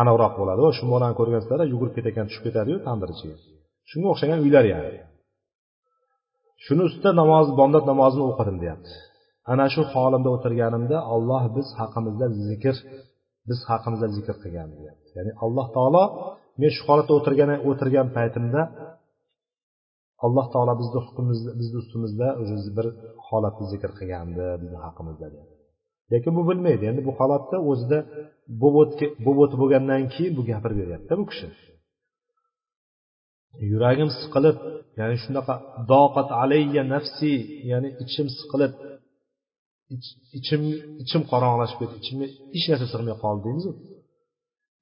aniqroq bo'ladi. Shu bolani ko'rgansizlar yugurib ketayotgan tushib ketadiyu tandir ichiga. Shunga o'xshagan uylar ya'ni. Shuni ustida namoz bomdod namozini o'qidim deyapti. Ana shu holimda o'tirganimda olloh biz haqimizda zikr biz haqimizda zikr qilgan deyapti. Ya'ni alloh taolo men shu holatda o'tirgan o'tirgan paytimda alloh taolo bizni hukmimizni bizni ustimizda уже bir holatni zikr qilgandi bizni haqimizda lekin bu bilmaydi. Endi bu holatda o'zida bo'lib o'tib bo'lgandan keyin bu gapirib beryaptida bu kishi. Yuragim siqilib ya'ni shunaqa doqat alayya nafsi ya'ni ichim siqilib ichim ichim qorong'ilashib ketdi. Ichimga hech narsa sig'may qoldi deymizu.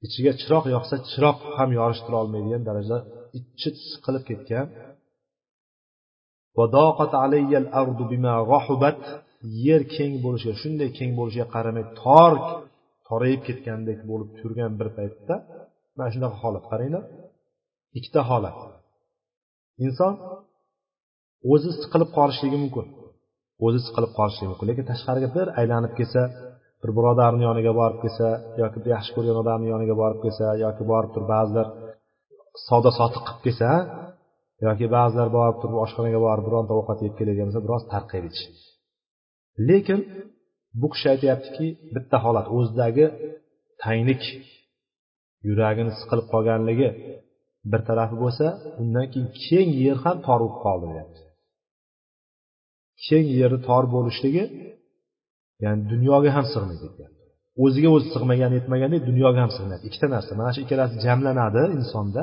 Ichiga chiroq yoqsa chiroq ham yorishtira olmaydigan darajada ichi siqilib ketgan yer keng bo'lishiga shunday keng bo'lishiga qaramay tor torayib ketgandek bo'lib turgan bir paytda mana shunaqa holat qaranglar ikkita holat inson o'zi siqilib qolishligi mumkin. O'zi siqilib qolishligi mumkin. Lekin tashqariga bir aylanib kelsa bir birodarni yoniga borib kelsa yoki bir yaxshi ko'rgan odamni yoniga borib kelsa yoki borib turib ba'zilar savdo sotiq qilib kelsa yoki ba'zilar borib turib oshxonaga borib bironta ovqat yeb keladigan bo'lsa biroz tarqab ichish lekin bu kishi aytyaptiki bitta holat o'zidagi tanglik yuragini siqilib qolganligi bir tarafi bo'lsa undan keyin keng yer ham tor bo'lib qoldi deyapti. Keng yerni tor bo'lishligi ya'ni dunyoga ham sig'maydi o'ziga o'zi sig'magan yetmagandek dunyoga ham sig'maydi. Ikkita narsa mana shu ikkalasi jamlanadi insonda.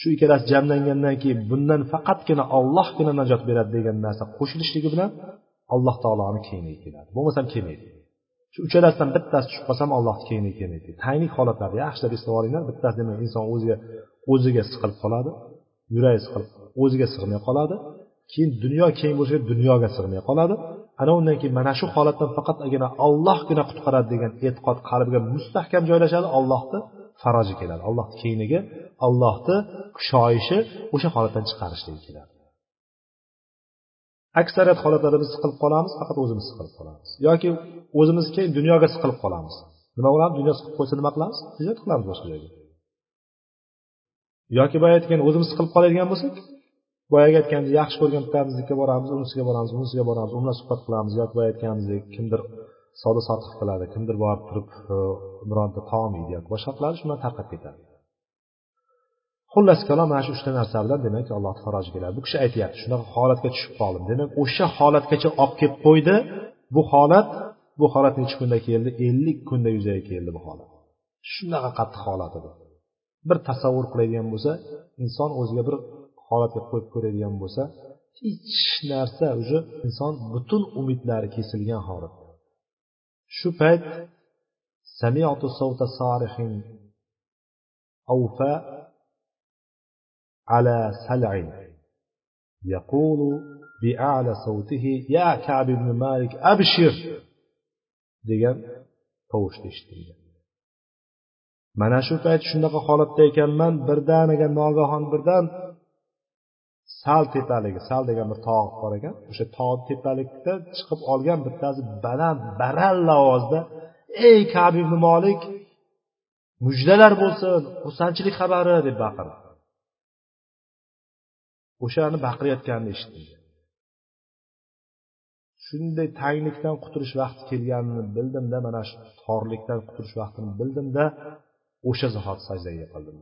Shu ikkalasi jamlangandan keyin bundan faqatgina ollohgina najot beradi degan narsa qo'shilishligi bilan alloh taoloni kengligi keladi. Bo'lmasam kelmaydi shu uchalasidan bittasi tushib qolsam allohni kengligi kelmaydi. Tanglik holatlarda yaxshilab eslab olinglar bittasi demak inson o'ziga o'ziga siqilib qoladi. Yuragi siqilib o'ziga sig'may qoladi. Keyin dunyo keng bo'lsa dunyoga sig'may qoladi. Ana undan keyin mana shu holatdan faqatgina ollohgina qutqaradi degan e'tiqod qalbiga mustahkam joylashadi. Ollohni faroji keladi. Allohni kengligi allohni kushoyishi o'sha holatdan chiqarishligi keladi. Aksariyat holatlarda biz siqilib qolamiz faqat o'zimiz siqilib qolamiz. Yoki o'zimiz keyin dunyoga siqilib qolamiz. Nima bo'ladi? Dunyo siqib qo'ysa nima qilamiz? Hijrat qilamiz boshqa joyga. Yoki boya aytgan o'zimiz siqilib qoladigan bo'lsak boyagi aytganimiz yaxshi ko'rgan bittamizniki boramiz unisiga boramiz bunisiga boramiz u bilan suhbat qilamiz. Yoki boya aytganimizdek kimdir savdo sotiq qiladi. Kimdir borib turib e, bironta taom yeydi yoki boshqa qiladi shundan tarqab ketadi. Xullas kalom mana shu uchta narsa bilan demak alloh faroji keladi. Bu kishi aytyapti shunaqa holatga tushib qoldim. Demak o'sha holatgacha olib kelib qo'ydi. Bu holat bu holat necha kunda keldi? Ellik kunda yuzaga keldi bu holat. Shunaqa qattiq holat edi. Bir tasavvur qiladigan bo'lsa inson o'ziga bir holatga qo'yib ko'radigan bo'lsa hech narsa уже inson butun umidlari kesilgan holat shu payt أوفى على سلع يقول بأعلى صوته يا كعب بن مالك أبشر degan tovushni eshitilgan mana shu payt shunaqa holatda ekanman birdaniga nogahon birdan sal tepaligi sal degan bir tog' bor ekan. O'sha tog' tepalikda chiqib olgan bittasi baland baralla ovozda ey kabi ibn molik mujdalar bo'lsin xursandchilik xabari deb baqirdi. O'shani baqirayotganini eshitdim. Shunday tanglikdan qutulish vaqti kelganini bildimda mana shu torlikdan qutulish vaqtini bildimda o'sha zahot sajdaga yiqildim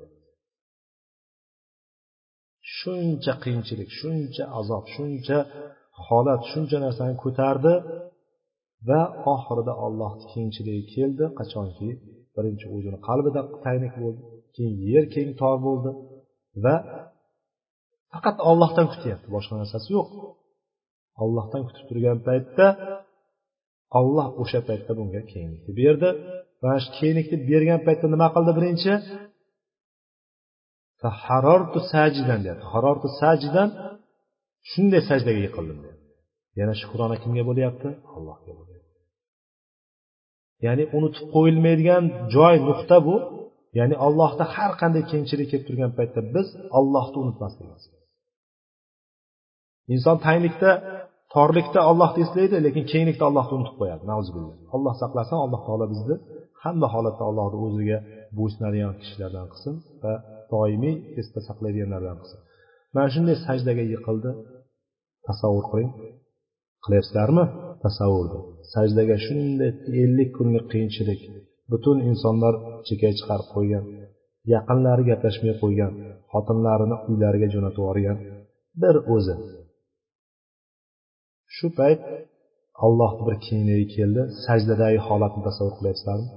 shuncha qiyinchilik shuncha azob shuncha holat shuncha narsani ko'tardi va oxirida ollohni kengchiligi keldi. Qachonki birinchi o'zini qalbida taynik bo'ldi keyin yer keng tor bo'ldi va faqat ollohdan kutyapti boshqa narsasi yo'q. Ollohdan kutib turgan paytda olloh o'sha paytda bunga kenglikni berdi mana shu kenglikni bergan paytda nima qildi birinchi? Harortu sajidan deyapti. Harortu sajidan shunday sajdaga yiqildim yana shukrona kimga bo'lyapti? Allohga bo'lyapti. Ya'ni unutib qo'yilmaydigan joy nuqta bu. Ya'ni allohda har qanday kengchilik kelib turgan paytda biz allohni unutmasligimiz inson tanglikda torlikda ollohni eslaydi lekin kenglikda ollohni unutib qo'yadi. Alloh saqlasin alloh taolo bizni hamma holatda allohni o'ziga bo'ysunadigan kishilardan qilsin va doimiy esda saqlaydiganlardan qilsin. Mana shunday sajdaga yiqildi. Tasavvur qiling. Qilyapsizlarmi? Tasavvurni sajdaga shunday ellik kunlik qiyinchilik butun insonlar chekka chiqarib qo'ygan yaqinlari gaplashmay qo'ygan xotinlarini uylariga jo'natib yuborgan bir o'zi. Shu payt allohni bir kengligi keldi. Sajdadagi holatni tasavvur qilyapsizlarmi?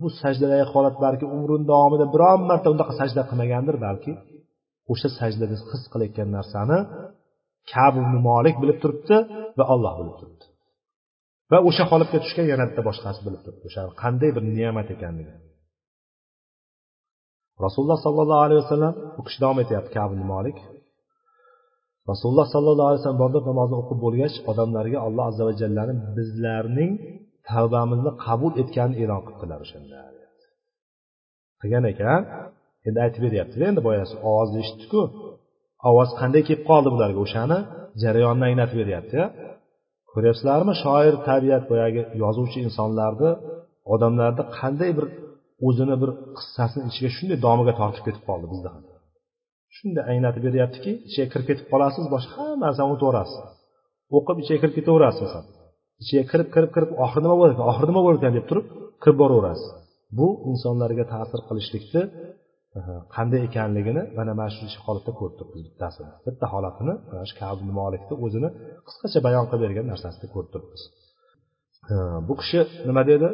Bu sajdadagi holat balki umrini davomida biron marta unaqa sajda qilmagandir balki. O'sha sajdada his qilayotgan narsani kabu molik bilib turibdi va olloh bilib turibdi. Va o'sha holatga tushgan yana bitta boshqasi bilib turibdi. O'sha qanday bir ne'mat ekanligi. Rasululloh sollallohu alayhi vasallam u kishi davom etyapti kabu molik rasululloh sollallohu alayhi vasallam bomdod namozini o'qib bo'lgach odamlarga alloh azza va jallani bizlarning tavbamizni qabul etganini e'lon qildilar o'shanda. Qilgan ekan. Endi aytib beryaptida endi boyasi ovozni eshitdiku. Ovoz qanday kelib qoldi bularga o'shani? Jarayonni anglatib beryapti ko'ryapsizlarmi? Shoir tabiat boyagi yozuvchi insonlarni odamlarni qanday bir o'zini bir qissasini ichiga shunday domiga tortib ketib qoldi bizda ham. Shunday anglatib beryaptiki ichiga kirib ketib qolasiz boshqa hamma narsani unutaverasiz o'qib ichiga kirib ketaverasiz ichiga kirib kirib kirib oxiri nima bo'larkan oxiri nima bo'larkan deb turib kirib boraverasiz. Bu insonlarga ta'sir qilishlikni e, qanday ekanligini mana mana shu holatda ko'rib turibmiz bittasini bitta holatini mana shu kabi molikni o'zini qisqacha bayon qilib bergan narsasida ko'rib turibmiz. E, bu kishi nima dedi?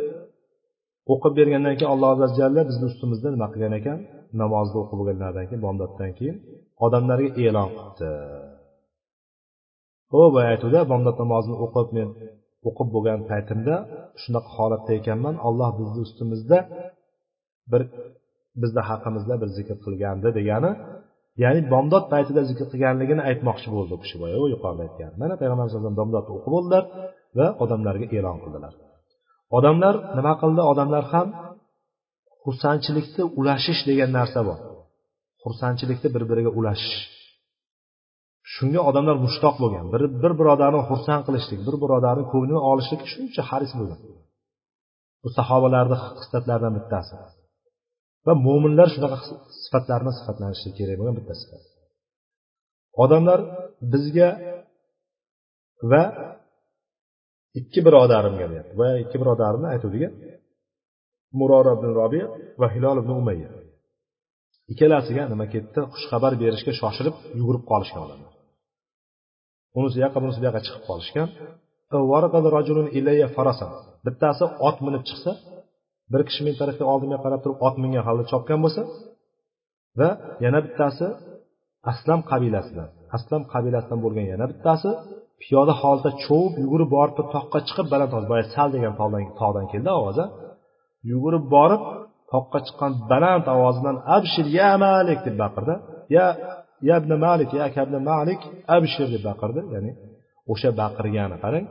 O'qib bergandan keyin alloh azza jalla bizni ustimizda nima qilgan ekan? Namozni o'qib bo'lganlaridan keyin bomdoddan keyin odamlarga e'lon qilibdi u boya aytuvdi bomdod namozini o'qib men o'qib bo'lgan paytimda shunaqa holatda ekanman. Alloh bizni ustimizda bir bizni haqimizda bir zikr qilgandi degani ya'ni bomdod paytida zikr qilganligini aytmoqchi bo'ldi u kishi boya yuqorida aytgan. Mana payg'ambar alayhi vasallam bomdodni o'qib bo'ldilar va odamlarga e'lon qildilar. Odamlar nima qildi? Odamlar ham xursandchilikni ulashish degan narsa bor. Xursandchilikni bir biriga ulashish shunga odamlar mushtoq bo'lgan. Bir bir birodarni xursand qilishlik bir birodarni ko'nglini olishlik shuncha haris bo'lgan. Bu sahobalarni xislatlaridan bittasi. Va mo'minlar shunaqa sifatlar bilan sifatlanishi kerak bo'lgan bitta sifat odamlar bizga va ikki birodarimga deyapti. Va ikki birodarimni aytuvdiga murora ibn robi va hilol ibn umayya. Ikkalasiga nima ketdi? Xushxabar berishga shoshilib yugurib qolishgan odamlar. Unisi yoqqa bunisi bu yoqqa chiqib qolishgan. Bittasi ot minib chiqsa bir kishi men tarafga oldimga qarab turib ot mingan holda chopgan bo'lsa va yana bittasi aslam qabilasidan aslam qabilasidan bo'lgan yana bittasi piyoda holatda cho'vib yugurib borib toqqa chiqib baland boya sal degan tog'dan keldi ovozi. Yugurib borib toqqa chiqqan baland ovoz bilan abshir ya malik deb baqirdi. Ya ya ibn malik ya kabni malik abshir deb baqirdi. Ya'ni o'sha baqirgani qarang.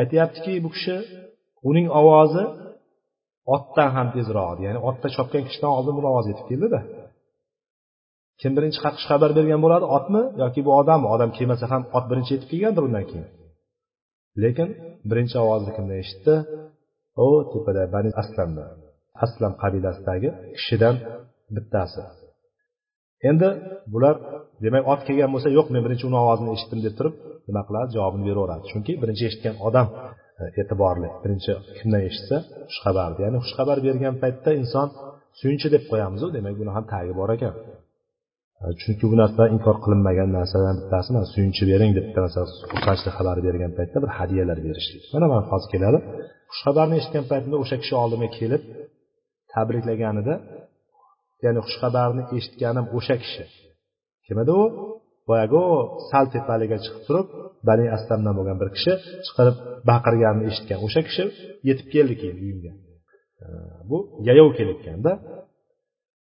Aytyaptiki bu kishi uning ovozi otdan ham tezroq edi ya'ni otda chopgan kishidan oldin buni ovozi yetib keldida. Kim birinchi xushxabar bergan bo'ladi otmi yoki bu odammi? Odam kelmasa ham ot birinchi yetib kelgandir undan keyin. Lekin birinchi ovozni kimdan eshitdi? U tepada bani aslamdan aslam qabilasidagi kishidan bittasi. Endi bular demak ot kelgan bo'lsa yo'q men birinchi uni ovozini eshitdim deb turib nima qiladi? Javobini beraveradi. Chunki birinchi eshitgan odam e, e'tiborli. Birinchi kimdan eshitsa xushxabarni ya'ni xushxabar bergan paytda inson suyunchi deb qo'yamizu demak buni ham tagi bor ekan. E, chunki bu narsa inkor qilinmagan narsalardan bittasi mana suyunchi bering deb bitta narsa xursandchilik xabari bergan paytda bir hadyalar berishlik mana mana hozir keladi. Xushxabarni eshitgan paytimda o'sha kishi oldimga kelib tabriklaganida ya'ni xushxabarni eshitganim o'sha kishi. Kim edi u? Boyagi sal tepaliga chiqib turib bani aslamdan bo'lgan bir kishi chiqarib baqirganini eshitgan o'sha kishi yetib keldi keyin uyimga. Bu yayov kelayotganda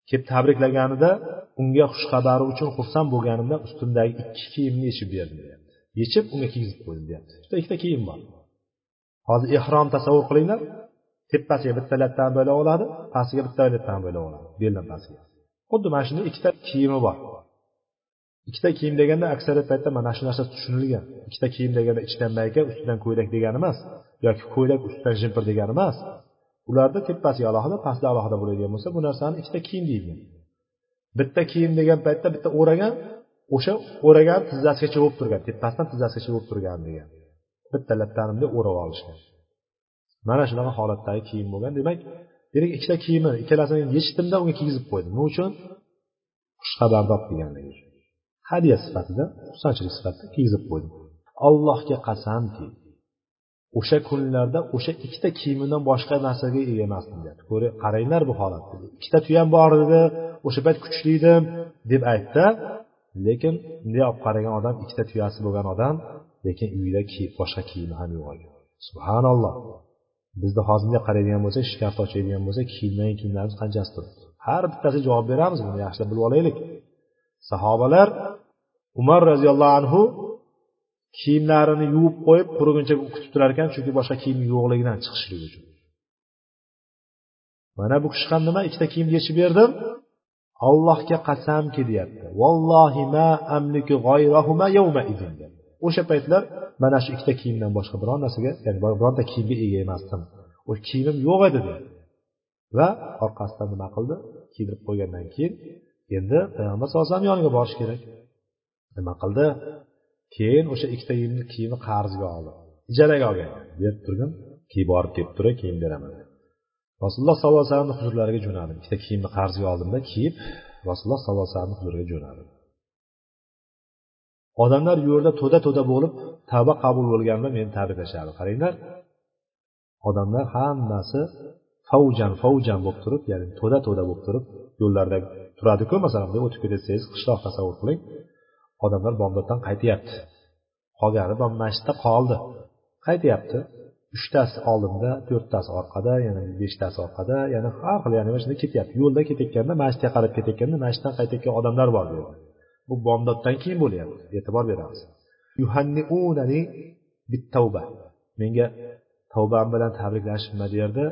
kelib tabriklaganida unga xushxabari uchun xursand bo'lganimda ustimdagi ikki kiyimni yechib berdim deyapti. Yechib unga kiygizib qo'ydim deyapti. Ikkita kiyim bor. Hozir ehrom tasavvur qilinglar. Tepasiga bitta lattan bo'lab oladi pastiga bitta lattan bo'lab oladi. Beldan pastiga xuddi mana shunday ikkita kiyimi bor. Ikkita kiyim deganda aksariyat paytda mana shu narsa tushunilgan. Ikkita kiyim deganda ichidan mayka ustidan ko'ylak degani emas yoki ko'ylak ustidan jimpir degani emas. Ularni tepasiga alohida pasti alohida bo'ladigan bo'lsa bu narsani ikkita kiyim deyilgan. Bitta kiyim degan paytda bitta o'ragan o'sha o'ragan tizzasigacha bo'lib turgan tepasidan tizzasigacha bo'lib turgan degan. Bitta lattanimda o'rab olishgan. Mana shunaqa holatdagi kiyim bo'lgan. Demak demak ikkita kiyimi ikkalasini yechitimda unga kiygizib qo'ydim. Nima uchun? Xushxabarni deganligi uchun. Hadya sifatida xursandchilik sifatida kiygizib qo'ydim. Allohga qasamki o'sha kunlarda o'sha ikkita kiyimimdan boshqa narsaga ega emasdim deyapti. Qaranglar bu holatni. Ikkita tuyam bor edi o'sha payt kuchli edim deb aytdi. Lekin bunday olib qaragan odam ikkita tuyasi bo'lgan odam lekin uyida boshqa kiyimi ham yo'q ekan subhanalloh. Bizni hozirga qaraydigan bo'lsak shkaf ochadigan bo'lsak kiyimdan kiyimlarimiz qanchasi turibdi? Har bittasiga javob beramiz buni yaxshilab bilib olaylik. Sahobalar umar roziyallohu anhu kiyimlarini yuvib qo'yib quriguncha kutib turar ekan chunki boshqa kiyim yo'qligidan chiqishlik uchun. Mana bu kishi ham nima ikkita kiyim yechib berdim allohga qasamki deyapti vallohi ma amliku g'oyrahuma yawma idin o'sha paytlar mana shu ikkita kiyimdan boshqa biron narsaga ya'ni bironta kiyimga ega emasdim. U kiyimim yo'q edi dedi. Va orqasidan nima qildi? Kiydirib qo'ygandan keyin endi payg'ambar sallallohu alayhi vasallam yoniga borish kerak. Nima qildi? Keyin o'sha ikkita kiyimni kiyimi qarzga oldi. Ijaraga olgan. Berib turgin kiyib borib kelib turay keyin beraman rasululloh sollallohu alayhi vasallamni huzurlariga jo'nadim. Ikkita kiyimni qarzga oldimda kiyib rasululloh sollallohu alayhi vasallamni huzuriga jo'nadim. Odamlar yo'lda to'da to'da bo'lib tavba qabul bo'lganida meni tabriklashardi qaranglar odamlar hammasi favjan favjan bo'lib turib ya'ni to'da to'da bo'lib turib yo'llarda turadiku masalan bunday o'tib ketsangiz qishloq tasavvur qiling. Odamlar bomdoddan qaytyapti. Qolgani masjidda qoldi. Qaytyapti? Uchtasi oldinda to'rttasi orqada yana beshtasi orqada yana har xil yani mana shunday ketyapti. Yo'lda ketayotganda masjidga qarab ketayotganda masjiddan qaytayotgan odamlar bor bu yerda bu bomdoddan keyin bo'lyapti e'tibor beramiz. Yuhanniunani bittavba. Menga tavbam bilan tabriklashibma bu yerda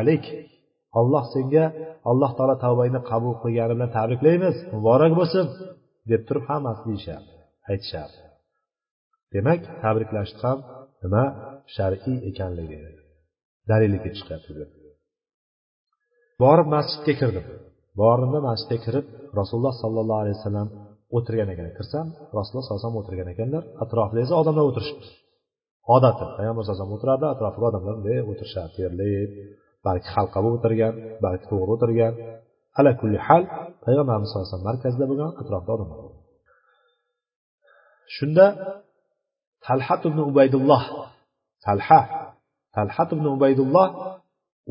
alayk. Olloh senga alloh taolo tavbangni qabul qilgani bilan tabriklaymiz. Muborak bo'lsin deb turib hammasi deyishardi aytishardi. Demak tabriklashni ham nima shar'iy ekanligi daliliga chiqyapti borib masjidga kirdim. Borimda masjidga kirib rasululloh sollallohu alayhi vasallam o'tirgan ekan. Kirsam rasululloh sallallohu alayhi vasallam o'tirgan ekanlar atrofida esa odamlar o'tirishibdi. Odati payg'ambar sallallohu alayhi o'tiradi atrofida odamlar bunday o'tirishadi. Terlab balki halqa bo'lib o'tirgan balki to'g'ri o'tirgan. Ala kulli hal payg'ambarimiz sallallohu alayhi vasallam markazida bo'lgan atrofida odamlar shunda talhat ibn ubaydulloh talha talhat ibn ubaydulloh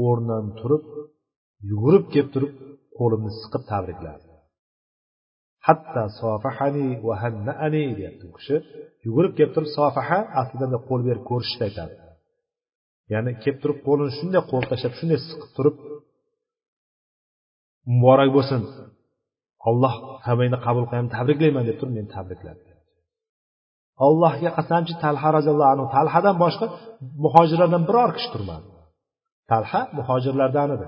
o'rnidan turib yugurib kelib turib qo'limni siqib tabrikladi hatta sofahani va hannaani deyapti u kishi yugurib kelib turib sofaha aslida qo'l berib ko'rishishni aytadi ya'ni kelib turib qo'lini shunday qo'l tashlab shunday siqib turib muborak bo'lsin. Olloh tavbangni qabul qilgan tabriklayman deb turib meni tabrikladi. Allohga qasamchi talha roziyallohu anhu talhadan boshqa muhojirlardan biror kishi turmadi. Talha muhojirlardan edi.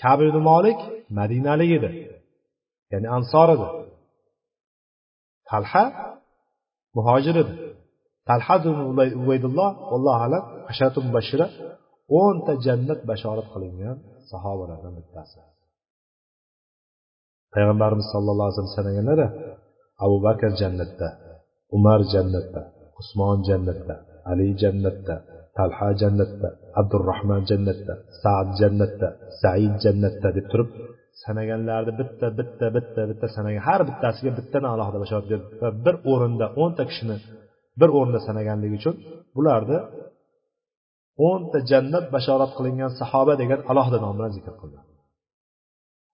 Kab ibn molik madinalik edi ya'ni ansor edi talha muhojir edi talha ubaydulloh allohu alam asharatu mubashira o'nta jannat bashorat qilingan sahobalardan bittasi. Payg'ambarimiz sallallohu alayhi vasallam sanaganlari abu bakr jannatda umar jannatda usmon jannatda ali jannatda talha jannatda abdurahmon jannatda sad jannatda said jannatda deb turib sanaganlarni bitta bitta bitta bitta sanagan har bittasiga bittadan alohida bashorat berdi va bir o'rinda o'nta kishini bir o'rinda sanaganligi uchun bularni o'nta jannat bashorat qilingan sahoba degan alohida nom bilan zikr qildi.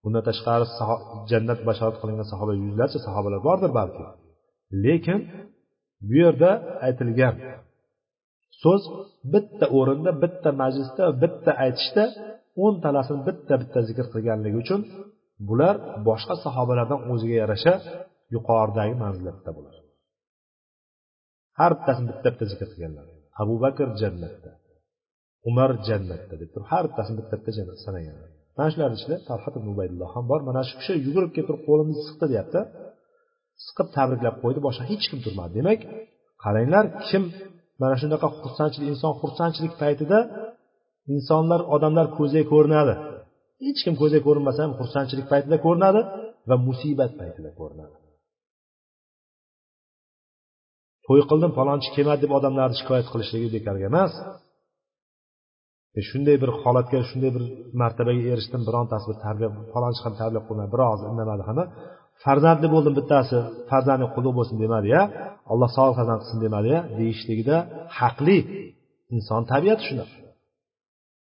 Bundan tashqari jannat bashorat qilingan sahoba yuzlarcha sahobalar bordir balki. Lekin bu yerda aytilgan so'z bitta o'rinda bitta majlisda bitta aytishda o'ntalasini bitta bitta zikr qilganligi uchun bular boshqa sahobalardan o'ziga yarasha yuqoridagi manzilatda bular har bittasini bitta bitta zikr qilganlar. Abu bakr jannatda umar jannatda deb turib har bittasini bitta bitta jannat sanaganlar mana shularni ichida talhat ibn ubaydulloh ham bor. Mana shu kishi yugurib kelib turib qo'limni siqdi deyapti. Siqib tabriklab qo'ydi boshqa hech kim turmadi. Demak qaranglar kim mana shunaqa xursandchilik inson xursandchilik paytida insonlar odamlar ko'ziga ko'rinadi. Hech kim ko'ziga ko'rinmasa ham xursandchilik paytida ko'rinadi va musibat paytida ko'rinadi. To'y qildim falonchi kelmadi deb odamlarni shikoyat qilishligi bekorga emas. E, shunday bir holatga shunday bir martabaga erishdim birontasi bir tarbiya falonchi ham tarbiya qilmadi biroz indamadi hamma. Farzandli bo'ldim bittasi farzanding qutlug' bo'lsin demadi ya. Alloh sog' farzand qilsin demadi ya. Deyishligida haqli inson tabiati shunaqa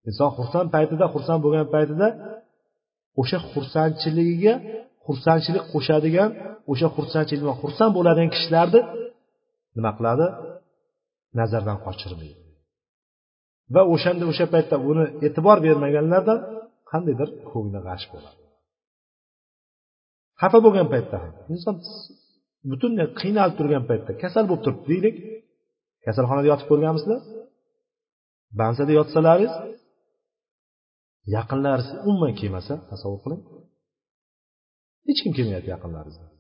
inson xursand paytida xursand bo'lgan paytida o'sha xursandchiligiga xursandchilik qo'shadigan o'sha xursandchilikdan xursand bo'ladigan kishilarni nima qiladi? Nazardan qochirmaydi. Va o'shanda o'sha paytda uni e'tibor bermaganlardan qandaydir ko'ngli g'ash bo'ladi. Xafa bo'lgan paytda ham. Inson butunlay qiynalib turgan paytda kasal bo'lib turibdi deylik. Kasalxonada yotib ko'rganmisizlar? Bansada yotsalaringiz yaqinlaringiz umuman kelmasa tasavvur qiling. Hech kim kelmayapti yaqinlaringizdan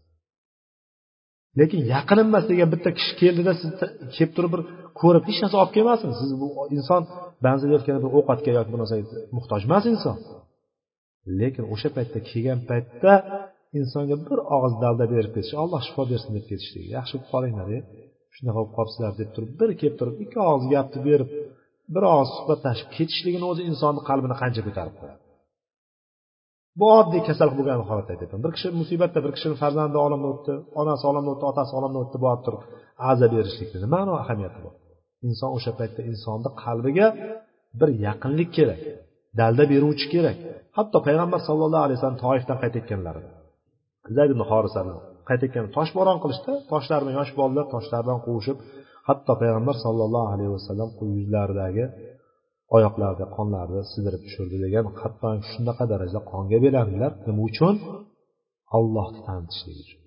lekin yaqin emas degan bitta kishi keldida siz kelib turib bir ko'rib hech narsa olib kelmasin siz bu inson ba'zida yotganda bir ovqatga yoki bir narsaga muhtoj emas inson. Lekin o'sha paytda kelgan paytda insonga bir og'iz dalda berib ketish alloh shifo bersin deb ketishligi yaxshi bo'lib qolinglar shunaqa bo'lib qolibsizlar deb turib bir kelib turib ikki og'iz gapni berib bir og'iz suhbatlashib ketishligini o'zi insonni qalbini qancha ko'tarib qo'yadi bu oddiy kasal bo'lgan holat aytyapman bir kishi musibatda bir kishini farzandi olamdan o'tdi onasi olamdan o'tdi otasi olamdan o'tdi borib turib aza berishlikni nimani ahamiyati bor. Inson o'sha paytda insonni qalbiga bir yaqinlik kerak dalda beruvchi kerak. Hatto payg'ambar sallallohu alayhi vasallam toifdan qaytayotganlarida zayd ibn horisani qaytayotgan toshbo'ron qilishdi. Toshlar yosh bolalar toshlardan quvishib hatto payg'ambar sollallohu alayhi vasallam yuzlaridagi oyoqlarida qonlarni sidirib tushirdi degan hatto shunaqa darajada qonga belandilar. Nima uchun? Ollohni tanitishlik uchun.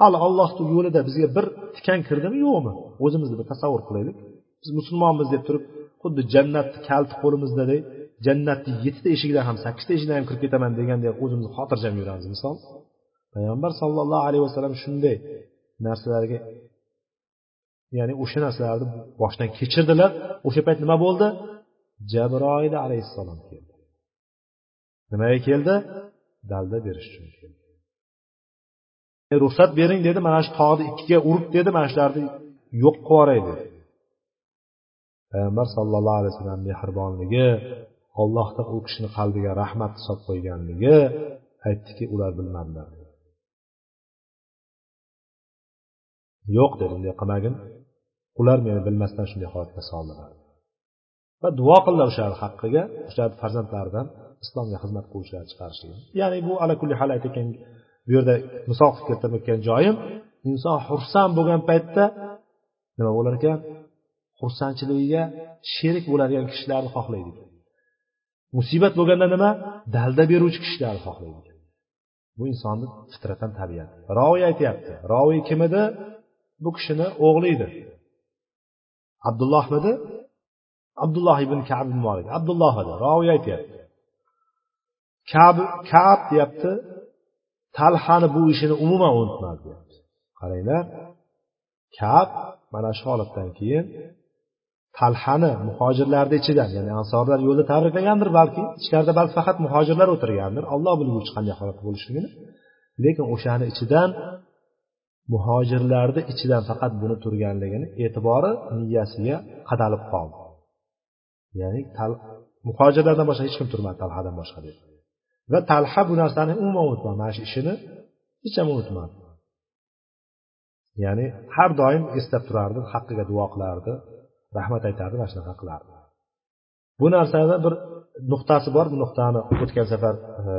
Hali ollohni yo'lida bizga bir tikan kirdimi yo'qmi? O'zimizni bir tasavvur qilaylik. Biz musulmonmiz deb turib xuddi jannatni kalti qo'limizdaday jannatni yettita eshigidan ham sakkizta eshigidan ham kirib ketaman degandek o'zimizni xotirjam yuramiz. Misol payg'ambar sollallohu alayhi vasallam shunday narsalarga ya'ni o'sha narsalarni boshdan kechirdilar. O'sha payt nima bo'ldi? Jabroil alayhissalom keldi. Nimaga keldi? Dalda berish uchun keldi. Ruxsat bering dedi. Mana shu tog'ni ikkiga urib dedi. Mana shularni yo'q qilib yuboray dedi. Payg'ambar sallallohu alayhi vasallam mehribonligi ollohda u kishini qalbiga rahmat solib qo'yganligi aytdiki ular bilmadilar. Yo'q dedi unday qilmagin. Ular meni bilmasdan shunday holatga soldilar. Va duo qildilar o'shalarni haqqiga o'shalarni farzandlaridan islomga xizmat qiluvchilar chiqarishligi ya'ni bu ala kulli hal aytayotgan bu yerda misol qilib keltirayotgan joyim inson xursand bo'lgan paytda nima bo'lar ekan? Xursandchiligiga sherik bo'ladigan kishilarni xohlaydi. Musibat bo'lganda nima? Dalda beruvchi kishilarni xohlaydi bu insonni fitratan tabiati roviy aytyapti. Roviy kim edi bu kishini o'g'li edi abdullohmidi abdulloh ibn kab molik abdulloh edi. Roviy aytyapti. Kab kab deyapti. Talhani bu ishini umuman unutmadi deyapti. Qaranglar kab mana shu holatdan keyin talhani muhojirlarni ichidan ya'ni ansorlar yo'lda tabriklagandir balki ichkarida balki faqat muhojirlar o'tirgandir. Olloh bilguvchi qanday holat bo'lishligini lekin o'shani ichidan muhojirlarni ichidan faqat buni turganligini e'tibori miyasiga qadalib qoldi. Ya'ni muhojirlardan boshqa hech kim turmadi talhadan boshqa deb. Va talha bu narsani umuman unutmadi. Mana shu ishini hech ham unutmadi. Ya'ni har doim eslab turardi haqqiga duo qilardi. Rahmat aytardi mana shunaqa qilardi. Bu narsada bir nuqtasi bor bu nuqtani o'tgan safar e,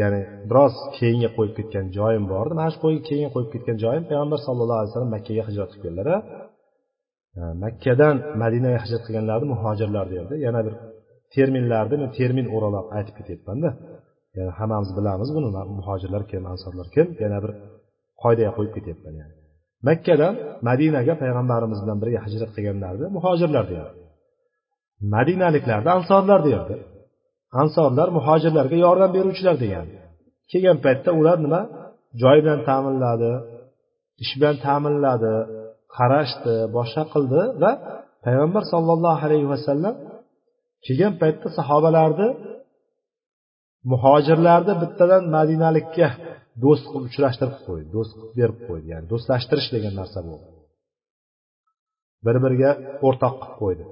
ya'ni biroz keyinga qo'yib ketgan joyim bor edi mana shu keyinga qo'yib ketgan joyim payg'ambar sallallohu alayhi vasallam makkaga hijrat qilib e, makkadan madinaga hijrat qilganlarni muhojirlar derdi. Yana bir terminlarni men termin o'ralab aytib ketyapmanda. Yani hammamiz bilamiz buni muhojirlar kim ansorlar kim? Yana bir qoidaga qo'yib ketyapman yani. Makkadan madinaga payg'ambarimiz bilan birga hijrat qilganlarni muhojirlar deyardi madinaliklarni ansorlar deyardi ansorlar muhojirlarga yordam beruvchilar degan kelgan paytda ular nima? Joy bilan ta'minladi ish bilan ta'minladi qarashdi boshqa qildi va payg'ambar sollallohu alayhi vasallam kelgan paytda sahobalarni muhojirlarni bittadan madinalikka do'st qilib uchrashtirib qo'ydi do'st qilib berib qo'ydi ya'ni do'stlashtirish degan narsa bu. Bir biriga o'rtoq qilib qo'ydi.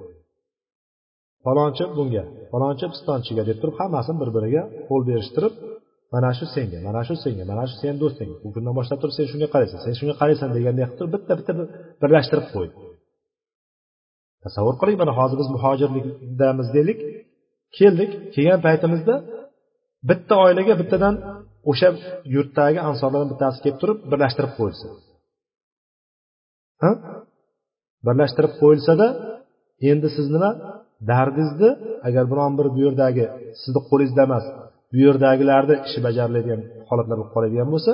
Falonchi bunga falonchi pistonchiga deb turib hammasini bir biriga qo'l berishtirib mana shu senga mana shu senga mana shu seni do'sting bu kundan boshlab turib sen shunga qaraysan sen shunga qaraysan deganday qilib turib bitta bitta birlashtirib qo'ydi. Tasavvur qiling mana hozir biz muhojirlikdamiz deylik keldik kelgan paytimizda bitta oilaga bittadan o'sha yurtdagi ansorlardan bittasi kelib turib birlashtirib qo'yilsa. Birlashtirib qo'yilsada endi siz nima? Dardingizni agar biron bir bu yerdagi sizni qo'lingizda emas bu yerdagilarni ishi bajariladigan holatlar bo'lib qoladigan bo'lsa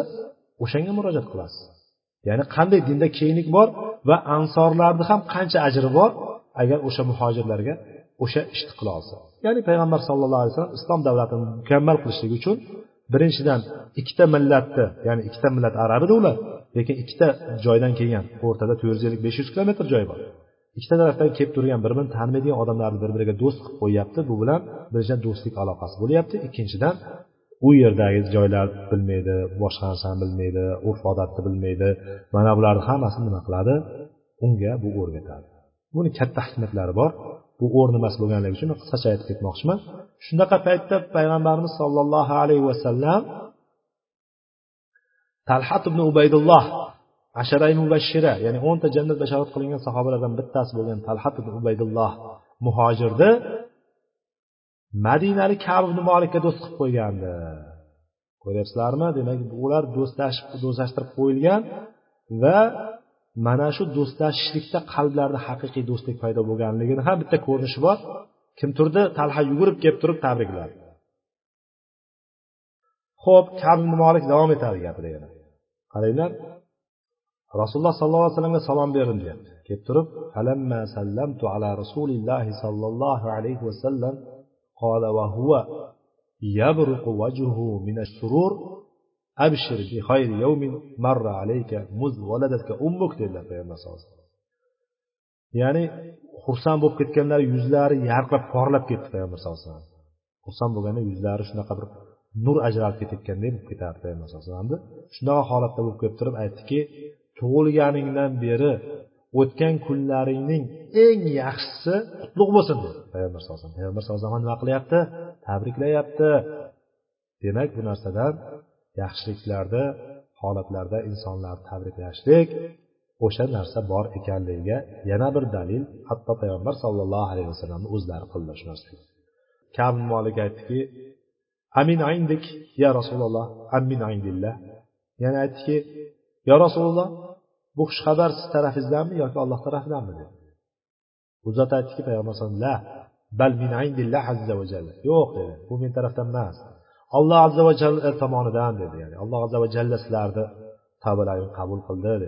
o'shanga murojaat qilasiz. Ya'ni qanday dinda kenglik bor va ansorlarni ham qancha ajri bor agar o'sha muhojirlarga o'sha ishni qila olsa. Ya'ni payg'ambar sallallohu alayhi vasallam islom davlatini mukammal qilishlik uchun birinchidan ikkita millatni ya'ni ikkita millat arab edi ular lekin ikkita joydan kelgan o'rtada to'rt yuz ellik besh yuz kilometr joy bor. Ikkita tarafdan kelib turgan bir birini tanimaydigan odamlarni bir biriga do'st qilib qo'yyapti bu bilan birinchidan do'stlik aloqasi bo'lyapti ikkinchidan u yerdagi joylar bilmaydi boshqa narsani bilmaydi urf odatni bilmaydi mana bularni hammasini nima qiladi? Unga bu o'rgatadi. Buni katta hikmatlari bor. Bu o'rni emas bo'lganligi uchun qisqacha aytib ketmoqchiman. Shunaqa paytda payg'ambarimiz sollallohu alayhi vasallam talhat ibn ubaydulloh asharay mubashshira ya'ni o'nta jannat bashorat qilingan sahobalardan bittasi bo'lgan talhat ibn ubaydulloh muhojirni madinalik kab ibn molikka do'st qilib qo'ygandi. Ko'ryapsizlarmi? Demak ular do'stlashib do'stlashtirib qo'yilgan va mana shu do'stlashishlikda qalblarda haqiqiy do'stlik paydo bo'lganligini ham bitta ko'rinishi bor kim turdi talha yugurib kelib turib tabrikladi ho'p kab ibn molik davom etadi gapida yana qaranglar rasululloh sollallohu alayhi vasallamga salom berdim deyapti kelib turib falamma sallamtu ala rasulillahi sollallohu alayhi vasallam قال وهو يبرق وجهه من السرور abshir bi xayri yawmin marra alayka muz valadatka ummuk dedilar payg'ambar sallallohu alayhi vasallam ya'ni xursand bo'lib ketganlar yuzlari yarqirab porlab ketdi payg'ambar sallallohu alayhi vasallam. Xursand bo'lganda yuzlari shunaqa bir nur ajralib ketayotganday bo'lib ketardi payg'ambar sallallohu alayhi vasallamni shunaqa holatda bo'lib kelib turib aytdiki tug'ilganingdan beri o'tgan kunlaringning eng yaxshisi qutlug' bo'lsin dedi payg'ambar sallallohu alayhi vasallam. Payg'ambar sallallohu alayhi vasallam nima qilyapti? Tabriklayapti demak bu narsadan yaxshiliklarda holatlarda insonlarni tabriklashlik o'sha narsa bor ekanligiga yana bir dalil hatto payg'ambar sollallohu alayhi vasallamni o'zlari qildilar shu narsaga kab molik aytdiki amin indik ya rasululloh amin aindillah. Yana aytdiki yo rasululloh bu xushxabar siz tarafingizdanmi yoki alloh tarafidanmi? dedi. U zot aytdiki payg'ambar alayhisalom la bal min indillah azza va jalla. Yo'q dedi. Bu men tarafdan emas. Alloh azza va jalla er tomonidan dedi ya'ni alloh azza va jalla sizlarni tavbalaringni qabul qildi dedi.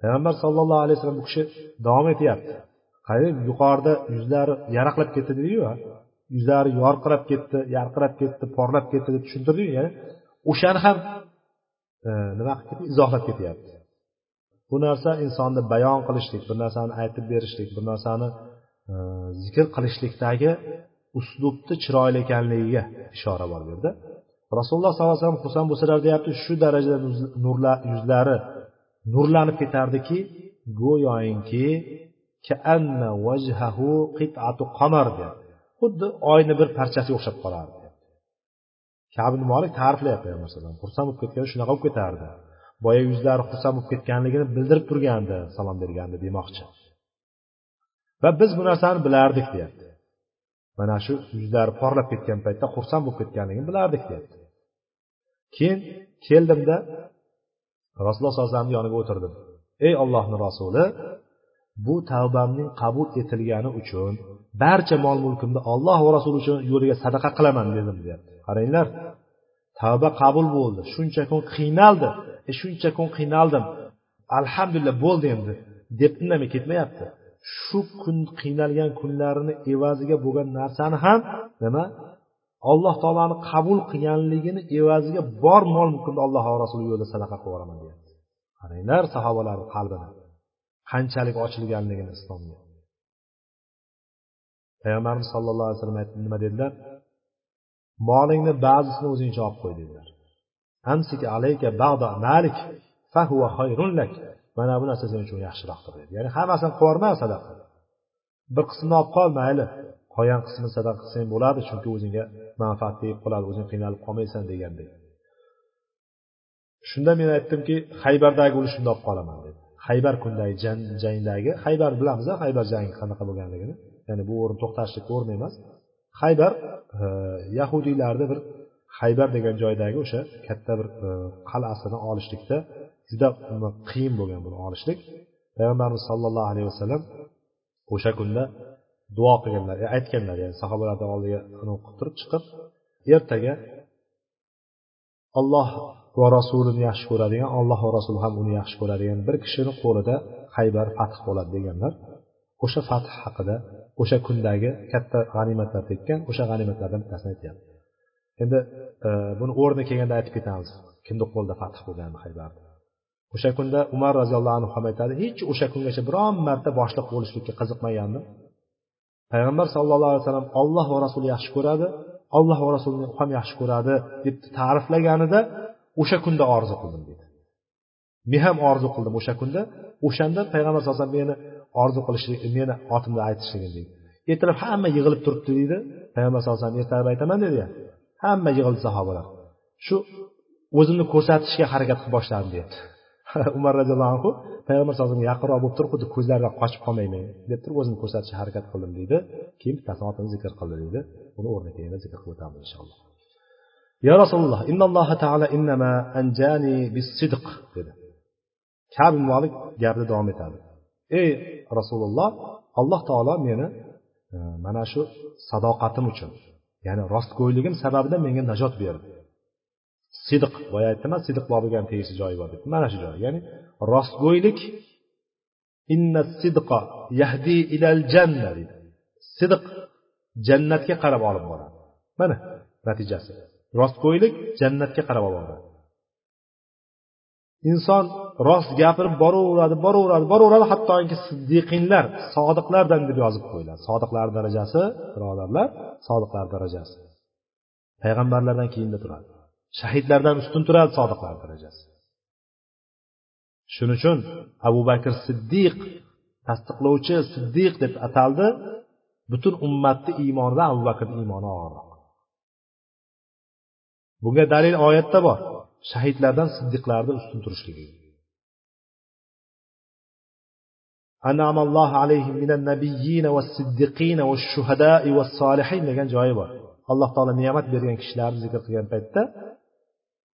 Payg'ambar sallallohu alayhi vasallam bu kishi davom etyapti. Qarang yuqorida yuzlari yaraqlab ketdi dediyu yuzlari yorqirab ketdi yarqirab ketdi porlab ketdi deb tushuntirdiyu ya'ni o'shani ham e, nima qilib ketdi? Izohlab ketyapti. Bu narsa insonni bayon qilishlik bir narsani aytib berishlik bir narsani e, zikr qilishlikdagi uslubni chiroyli ekanligiga ishora bor bu yerda rasululloh sollallohu alayhi vasallam xursand bo'lsalar deyapti shu darajada yuzlari nurlanib ketardiki go'yoinki xuddi oyni bir parchasiga o'xshab qolardi. Kabi molik ta'riflayapti payg'ambar xursand bo'lib ketganda shunaqa bo'lib ketardi. Boya yuzlari xursand bo'lib ketganligini bildirib turgandi salom berganda demoqchi. Va biz bu narsani bilardik deyapti. Mana shu yuzlari porlab ketgan paytda xursand bo'lib ketganligini bilardik deyapti. Keyin keldimda rasululloh sallallohu alayhi vasallamni yoniga o'tirdim. Ey ollohni rasuli bu tavbamning qabul etilgani uchun barcha mol mulkimni olloh va rasuli uchun yo'liga sadaqa qilaman dedim deyapti. Qaranglar tavba qabul bo'ldi. Shuncha kun qiynaldi. E shuncha kun qiynaldim. Alhamdulillah bo'ldi endi deb indamay ketmayapti. Shu kun qiynalgan kunlarini evaziga bo'lgan narsani ham nima? Alloh taoloni qabul qilganligini evaziga bor mol mulkimni alloh rasuli yo'lida sadaqa qilib yuboraman deyapti. Qaranglar sahobalarni qalbini qanchalik ochilganligini islomga payg'ambarimiz sallallohu alayhi vasallam nima dedilar? Molingni ba'zisini o'zingcha olib qo'y dedilar. Amsik alayka ba'da malik fahuva khayrun lak. Mana bu narsa sen uchun yaxshiroqdir dedi. Ya'ni hammasini qilib yuborma sadaqa bir qismini olib qol mayli. Qolgan qismini sadaqa qilsang bo'ladi chunki o'zingga manfaat tegib qoladi o'zing qiynalib qolmaysan degandek shunda men aytdimki haybardagi ulushimni olib qolaman dedi. Haybar kundagi jangdagi haybar bilamiz haybar jangi qanaqa bo'lganligini. Ya'ni bu o'rin to'xtashlik o'rin emas. Haybar e, yahudiylarni bir haybar degan joydagi o'sha katta bir e, qal'asini olishlikda juda qiyin bo'lgan buni olishlik. Payg'ambarimiz sollallohu alayhi vasallam o'sha kunda duo qilganlar e, aytganlar ya'ni sahobalarni oldiga qilib turib chiqib ertaga olloh va rasulini yaxshi ko'radigan alloh va rasuli ham uni yaxshi ko'radigan bir kishini qo'lida haybar fath bo'ladi deganlar. O'sha fath haqida o'sha kundagi katta g'animatlar tekkan o'sha g'animatlardan bittasini aytyapti. Endi e, buni o'rni kelganda aytib ketamiz. Kimni qo'lida fath bo'lgan haybarni o'sha kunda umar roziyallohu anhu ham aytadi hech o'sha kungacha biron marta boshliq bo'lishlikka qiziqmagandim. Payg'ambar sallallohu alayhi vasallam olloh va rasuli yaxshi ko'radi olloh va rasulini ham yaxshi ko'radi deb ta'riflaganida o'sha kunda orzu qildim deydi men ham orzu qildim o'sha kunda o'shanda payg'ambar sallallohu alayhi vasallam meni orzu qilishlik meni otimda aytishligini deydi ertalab hamma yig'ilib turibdi deydi payg'ambar sallallohu alayhi vasallam ertalab aytaman dedi ya. Hamma yig'ildi sahobalar. Shu o'zimni ko'rsatishga harakat qilib boshladim deyapti umar roziyallohu anhu payg'ambar sallallohu alayhi vasallam yaqinroq bo'lib turib xuddi ko'zlaridan qochib qolmayman deb turib o'zimni ko'rsatishga harakat qildim deydi. Keyin bittasini otini zikr qildi deydi. Buni o'rniga yana zikr qilib o'tamiz inshaalloh. Ya rasululloh innalloha taala innama anjani bisidq dedi. Kab molik gapni davom etadi. Ey rasululloh alloh taolo meni e, mana shu sadoqatim uchun ya'ni rostgo'yligim sababidan menga najot berdi sidiq boya aytdim sidiq bobiga ham tegishli joyi bor deb mana shu joy ya'ni rostgo'ylik inna sidqa yahdi ilal janna deydi. Sidiq jannatga qarab olib boradi. Mana natijasi. Rostgo'ylik jannatga qarab olib boradi. Inson rost gapirib boraveradi boraveradi boraveradi hattoki siddiqinlar sodiqlardan deb yozib qo'yiladi. Sodiqlar darajasi birodarlar sodiqlar darajasi. Payg'ambarlardan keyinda turadi. shahidlardan ustun turadi sodiqlar darajasi shuning uchun abu bakr siddiq tasdiqlovchi siddiq deb ataldi butun ummatni iymonidan abu bakrni iymoni og'irroq bunga dalil oyatda bor shahidlardan siddiqlarni ustun turishligi أنعم الله عليهم من النبيين والصديقين والشهداء والصالحين degan joyi bor alloh taolo ne'mat bergan kishilarni zikr qilgan paytda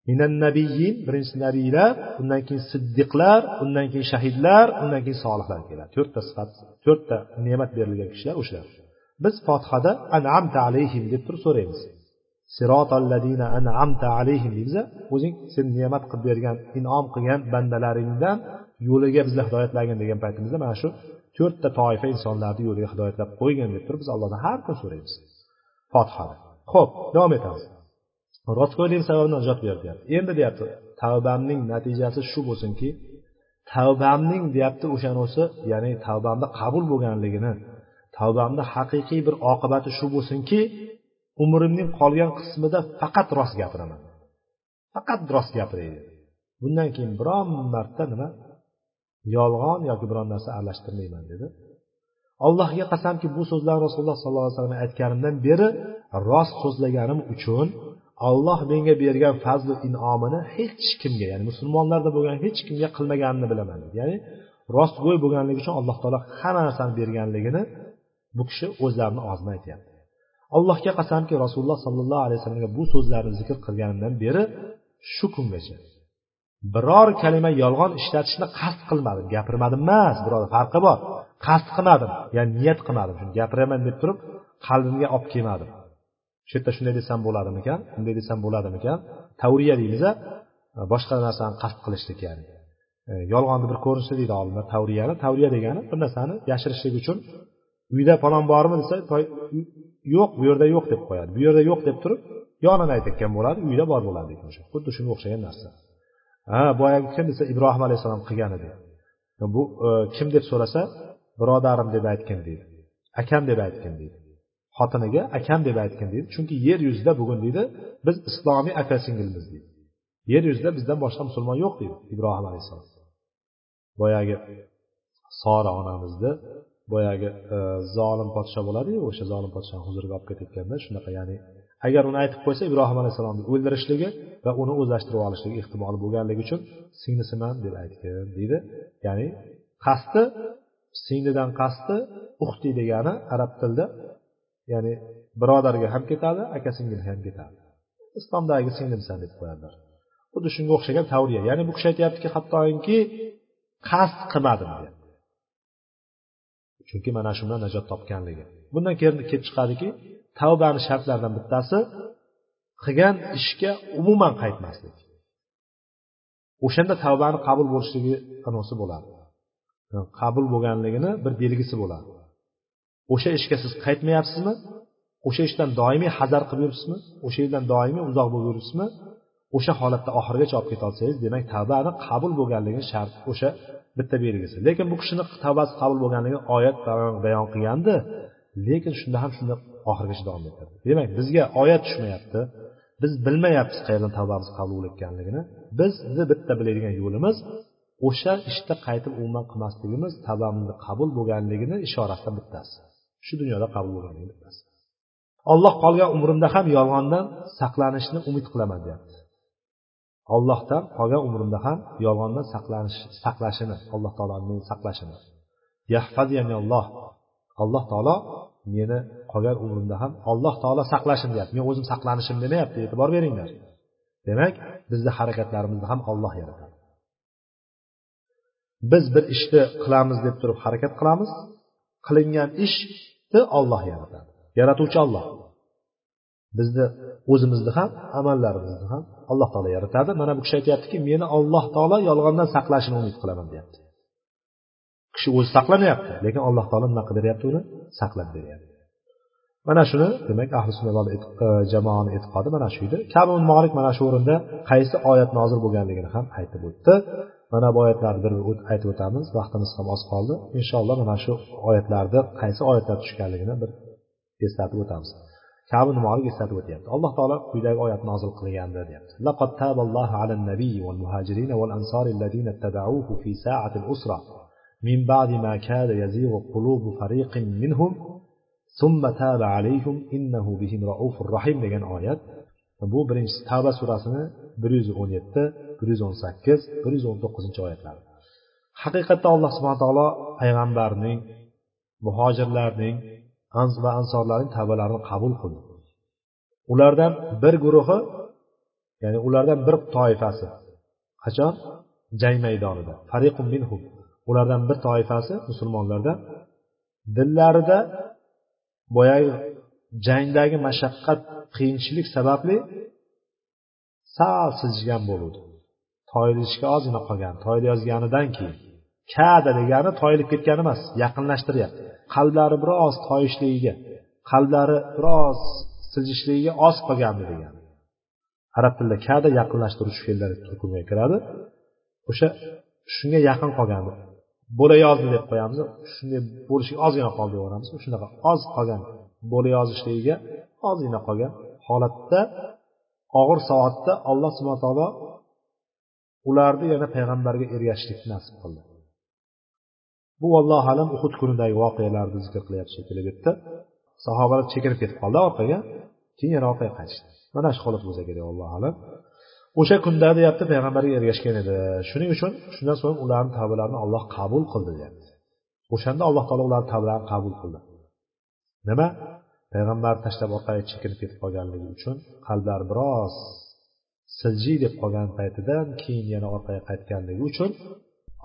minan nabiyyin birinchi nabiylar undan keyin siddiqlar undan keyin shahidlar undan keyin solihlar keladi. To'rtta sifat to'rtta ne'mat berilgan kishilar o'shalar. Biz fotihada an'amta alayhim deb turib so'raymiz. Sirotalladina an'amta alayhim deymiz o'zing sen ne'mat qilib bergan inom qilgan bandalaringdan yo'liga bizni hidoyatlagin degan paytimizda mana shu to'rtta toifa insonlarni yo'liga hidoyatlab qo'ygin deb turib biz allohdan har kun so'raymiz. Fotihada ho'p davom etamiz. Rostgo'ylik sababidan najot ber deyapti endi deyapti tavbamning natijasi shu bo'lsinki tavbamning deyapti o'shanisi ya'ni tavbamni qabul bo'lganligini tavbamni haqiqiy bir oqibati shu bo'lsinki umrimning qolgan qismida faqat rost gapiraman. Faqat rost gapiray bundan keyin biron marta nima? Yolg'on yoki biron narsa aralashtirmayman dedi. Allohga qasamki bu so'zlarni rasululloh sollallohu alayhi vasallam aytganimdan beri rost so'zlaganim uchun olloh menga bergan fazli inomini hech kimga ya'ni musulmonlarda bo'lgan hech kimga qilmaganini bilaman. Ya'ni rostgo'y bo'lganligi uchun alloh taolo hamma narsani berganligini bu kishi o'zlarini og'zidan aytyapti. Allohga qasamki rasululloh sollallohu alayhi vasallamga bu so'zlarni zikr qilganimdan beri shu kungacha biror kalima yolg'on ishlatishni qasd qilmadim gapirmadim emas birodar farqi bor. Qasd qilmadim ya'ni niyat qilmadim shuni gapiraman deb turib qalbimga olib kelmadim. Shu yerda shunday desam bo'ladimikan bunday desam bo'ladimikan? Tavriya deymiz boshqa narsani qasd qilishlik ya'ni. E, yolg'onni bir ko'rinishi deydi olimlar tavriyani tavriya degani bir narsani yashirishlik uchun uyda falon bormi desa yo'q bu yerda yo'q deb qo'yadi. Bu yerda yo'q deb turib yonini aytayotgan bo'ladi uyda bor bo'ladi o'sha. Xuddi shunga o'xshagan narsa. Ha boyagi kim desa ibrohim alayhissalom qilgan edi. Bu e, kim deb so'rasa birodarim deb aytgin deydi. Akam deb aytgin deydi. Xotiniga akam deb aytgin deydi. Chunki yer yuzida bugun deydi biz islomiy aka singilmiz deydi. Yer yuzida bizdan boshqa musulmon yo'q deydi ibrohim alayhissalom. Boyagi sora onamizni boyagi e, zolim podsho bo'ladiyu o'sha zolim podshoni huzuriga olib ketayotganda shunaqa ya'ni agar uni aytib qo'ysa ibrohim alayhissalomni o'ldirishligi va uni o'zlashtirib olishligi ehtimoli bo'lganligi uchun singlisiman deb aytgin deydi. Ya'ni qasdi singlidan qasdi uxti degani arab tilida ya'ni birodarga ham ketadi aka singilga ham ketadi. Islomdagi singlimsan deb qo'yadilar. Xuddi shunga o'xshagan tavriya. Ya'ni bu kishi aytyaptiki hattoki qasd qilmadim deyapti. Chunki mana shu bilan najot topganligi. Bundan keyin kelib chiqadiki tavbani shartlaridan bittasi qilgan ishga umuman qaytmaslik. O'shanda tavbani qabul bo'lishligi qanosi bo'ladi qabul bo'lganligini bir belgisi bo'ladi. O'sha ishga siz qaytmayapsizmi? O'sha ishdan doimiy hazar qilib yuribsizmi? O'sha yerdan doimiy uzoq bo'lib yuribsizmi? O'sha holatda oxirigacha olib keta olsangiz demak tavbani qabul bo'lganligi shart o'sha bitta belgisi. Lekin bu kishini tavbasi qabul bo'lganligini oyat bayon qilgandi. Lekin shunda ham shunda oxirigacha davom etadi. Demak bizga oyat tushmayapti. Biz bilmayapmiz qayerdan tavbamiz qabul bo'layotganligini bizni bitta biladigan yo'limiz o'sha ishni qaytib umuman qilmasligimiz tavbamizni qabul bo'lganligini ishorasidan bittasi. Shu dunyoda qabul bo'lganligi bittasi olloh qolgan umrimda ham yolg'ondan saqlanishni umid qilaman deyapti. Ollohdan qolgan umrimda ham yolg'ondan saqlanish saqlashini alloh taoloni meni saqlashini. Alloh. Alloh taolo meni qolgan umrimda ham alloh taolo saqlashin deyapti. Men o'zim saqlanishim demayapti e'tibor beringlar. Demak bizni harakatlarimizni ham olloh yaratadi. Biz bir ishni qilamiz deb turib harakat qilamiz. Qilingan ish ishni olloh yaratadi. Yaratuvchi olloh bizni o'zimizni ham amallarimizni ham alloh taolo yaratadi. Mana bu kishi aytyaptiki meni alloh taolo yolg'ondan saqlashini umid qilaman deyapti. Kishi o'zi saqlanyapti lekin alloh taolo nima qilib beryapti uni? Saqlab beryapti. Mana shuni demak ahli e, jamoani e'tiqodi mana shu edi. Kabi molik mana shu o'rinda qaysi oyat nozil bo'lganligini ham aytib o'tdi. mana bu oyatlarni bir aytib o'tamiz. Vaqtimiz ham oz qoldi. Inshaalloh mana shu oyatlarni qaysi oyatlar tushganligini bir eslatib o'tamiz. Kabi nimolik eslatib o'tyapti. Alloh taolo quyidagi oyatni nozil qilgandi deyapti. Laqad taballohu alan nabiy val muhajirin val ansari allazina ittaba'uhu fi sa'ati al-usra min ba'di ma kada qulubu fariqin minhum summa alayhim innahu bihim raufur rahim degan oyat. Bu birinchisi tavba surasini bir yuz o'n yetti bir yuz o'n sakkiz bir yuz o'n to'qqizinchi oyatlar. Haqiqatda alloh subhana taolo payg'ambarning muhojirlarning va ansorlarning tavbalarini qabul qildi. Ulardan bir guruhi ya'ni ulardan bir toifasi qachon? Jang maydonida fariqun minhum. Ulardan bir toifasi musulmonlardan dillarida boyagi jangdagi mashaqqat qiyinchilik sababli sal siljgan bo'luvdi. Toyilishga ozgina qolgan toyilayozganidan keyin. Kada degani toyilib ketgani emas yaqinlashtiryapti. Qalblari biroz toyishligiga qalblari biroz siljishligiga oz qolgandi degani. Arab tilida kada yaqinlashtiruvchi fe'llar turkumiga kiradi. O'sha shunga yaqin qolgandi. Bo'la yozdi deb qo'yamiz. Shunday bo'lishiga ozgina qoldi deb shunaqa oz qolgan bo'layozishligiga ozgina qolgan holatda og'ir soatda alloh subhana taolo ularni yana payg'ambarga ergashishlik nasib qildi. Bu allohu alam uhud kunidagi voqealarni zikr qilyapti shekilli bu yerda sahobalar chekinib ketib qoldi orqaga keyin yana orqaga qaytishdi. Mana shu holat bo'lsa kerak allohu alam. O'sha kunda deyapti payg'ambarga ergashgan edi. Shuning uchun shundan so'ng ularni tavbalarini olloh qabul qildi deyapti. O'shanda alloh taolo ularni tavbalarini qabul qildi. Nima? Payg'ambarni tashlab orqaga chekinib ketib qolganligi uchun qalblari biroz siljiy deb qolgan paytidan keyin yana orqaga qaytganligi uchun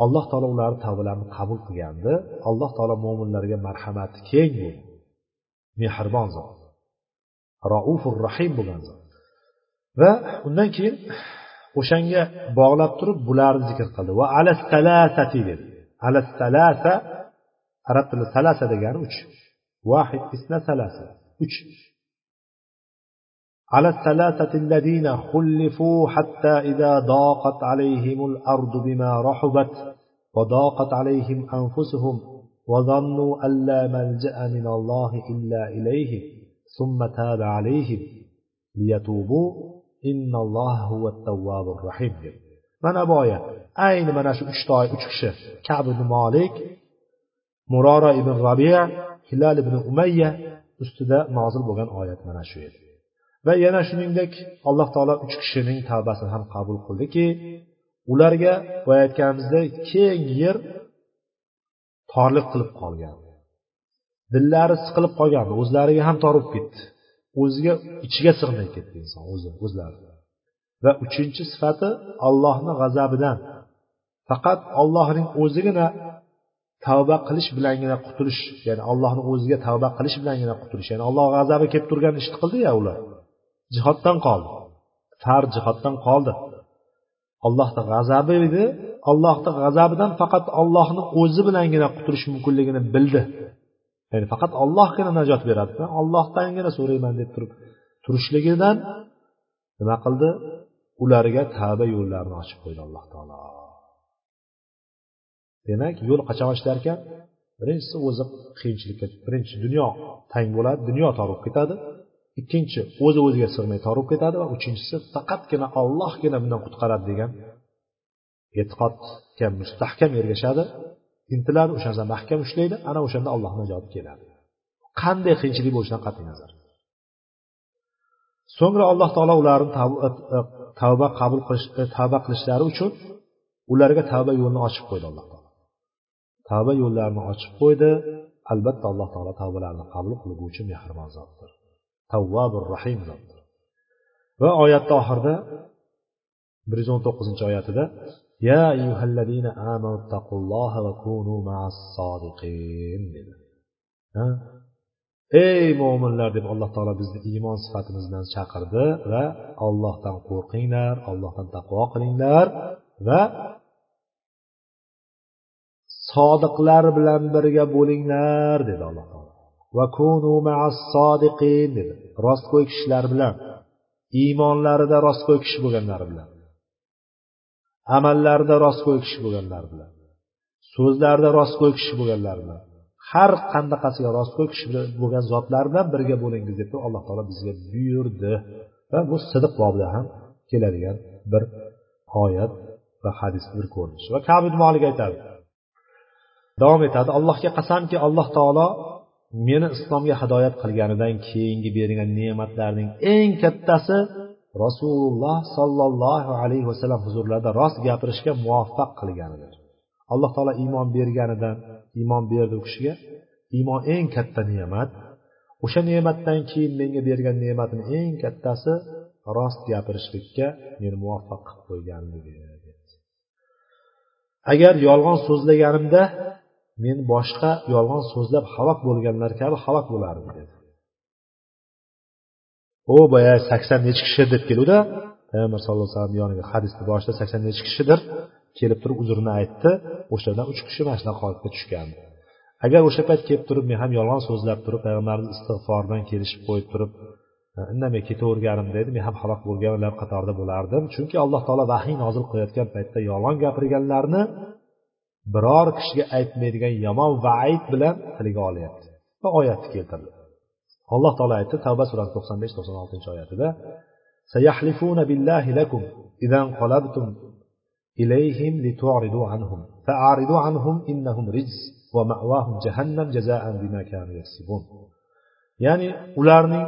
alloh taolo ularni tavbalarini qabul qilgandi. Alloh taolo mo'minlarga marhamati keng bo'ldi mehribon zot. Raufur rahim bo'lgan zot. Va undan keyin o'shanga bog'lab turib bularni zikr qildi. Va alas salasati dedi. Alas salasa arab tilida salasa degani uch. Vahid isna salasa uch. على الثلاثة الذين خلفوا حتى إذا ضاقت عليهم الأرض بما رحبت وضاقت عليهم أنفسهم وظنوا أن لا ملجأ من الله إلا إليه ثم تاب عليهم ليتوبوا innalloha huva tavvabur rahim deb mana bu oyat ayni mana shu uchta oy uch kishi kab ibn molik murora ibn rabiya hilal ibn umayya ustida nozil bo'lgan oyat mana shu edi va yana shuningdek alloh taolo uch kishining tavbasini ham qabul qildiki ularga boya aytganimizdek keng yer torliq qilib qolgan. Dillari siqilib qolgan o'zlariga ham tor bo'lib ketdi. O'ziga ichiga sig'may ketdi inson o'zi o'zlari. Va uchinchi sifati allohni g'azabidan. Faqat ollohning o'zigina tavba qilish bilangina qutulish ya'ni allohni o'ziga tavba qilish bilangina qutulish ya'ni alloh g'azabi kelib turgan ishni qildiya ular. Jihoddan qoldi. Far jihoddan qoldi. Allohni g'azabi edi. Allohni g'azabidan faqat ollohni o'zi bilangina qutulish mumkinligini bildi. Ya'ni faqat ollohgina najot beradi ollohdangina so'rayman deb turib turishligidan nima qildi? Ularga tavba yo'llarini ochib qo'ydi alloh taolo. Demak yo'l qachon ochilar ekan birinchisi o'zi qiyinchilikka birinchi dunyo tang bo'ladi dunyo tor bo'lib ketadi. Ikkinchi o'zi o'ziga sig'may torib ketadi va uchinchisi faqatgina ollohgina bundan qutqaradi degan e'tiqodga mustahkam ergashadi. Intiladi o'sha narsani mahkam ushlaydi ana o'shanda allohni najoti keladi. Qanday qiyinchilik bo'lishidan qat'iy nazar. So'ngra alloh taolo ularni tavba e, qabul qilish e, tavba qilishlari uchun ularga tavba yo'lini ochib qo'ydi alloh taolo. Tavba yo'llarini ochib qo'ydi. Albatta alloh taolo tavbalarni qabul qilguvchi mehribon zotdir. tavvobir rohim va oyatni oxirida bir yuz o'n to'qqizinchi oyatida ya ey mo'minlar deb alloh taolo bizni iymon sifatimiz bilan chaqirdi va ollohdan qo'rqinglar ollohdan taqvo qilinglar va sodiqlar bilan birga bo'linglar dedi alloh taolo. Va kunu sodiqin dedi. Rostgo'y kishilar bilan. Iymonlarida rostgo'y kishi bo'lganlar bilan. Amallarida rostgo'y kishi bo'lganlar bilan. So'zlarida rostgo'y kishi bo'lganlar bilan. Har qanaqasiga rostgo'y kishi bo'lgan zotlar bilan birga bo'lingiz deb alloh taolo bizga buyurdi. Va bu sidiq bobida ham keladigan bir oyat va hadis bir ko'rinish. Va kabid molik aytadi. Davom etadi. Allohga qasamki alloh taolo meni islomga hidoyat qilganidan keyingi bergan ne'matlarning eng kattasi rasululloh sollallohu alayhi vasallam huzurlarida rost gapirishga muvaffaq qilganidir. Alloh taolo iymon berganidan iymon berdi u kishiga. Iymon eng katta ne'mat. O'sha ne'matdan keyin menga bergan ne'matini eng kattasi rost gapirishlikka meni muvaffaq qilib qo'yganligi. Agar yolg'on so'zlaganimda men boshqa yolg'on so'zlab halok bo'lganlar kabi halok bo'lardim dedi. U boya sakson nechi kishi deb keluvdi payg'ambar sallallohu alayhi vasallam yoniga hadisni boshida sakson nechi kishidir kelib turib uzrini aytdi. O'shalardan uch kishi mana shunaqa holatga tushgan. Agar o'sha payt kelib turib men ham yolg'on so'zlab turib payg'ambarimiz istig'fordan kelishib qo'yib turib indamay ketaverganimda edi men ham halok bo'lganlar qatorida bo'lardim. Chunki alloh taolo vahiy nozil qilayotgan paytda yolg'on gapirganlarni biror kishiga aytmaydigan yomon vaid bilan tilga olyapti va oyatni keltirdi. Alloh taolo aytdi tavba surasi to'qson besh to'qson oltinchi oyatida sayahlifuna billahi lakum idan qolabtum ilayhim litu'ridu anhum fa'aridu anhum innahum rijs va ma'vahum jahannam jazaan bima kanu yaksibun. Ya'ni ularning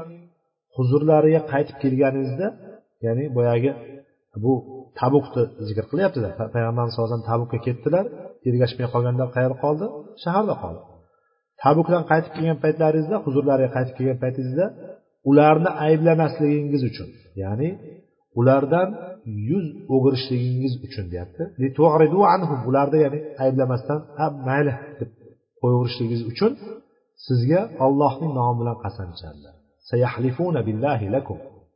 huzurlariga qaytib kelganingizda ya'ni boyagi bu tabukni zikr qilyaptida payg'ambarimiz vasallam tabukka ketdilar. Ergashmay qolganda qayerda qoldi? Shaharda qoldi. Tabukdan qaytib kelgan paytlaringizda huzurlariga qaytib kelgan paytingizda ularni ayblamasligingiz uchun ya'ni ulardan yuz o'girishligingiz uchun deyapti. Ularni ya'ni ayblamasdan ha mayli deb qo'yaverishligingiz uchun sizga ollohning nomi bilan qasam ichadilar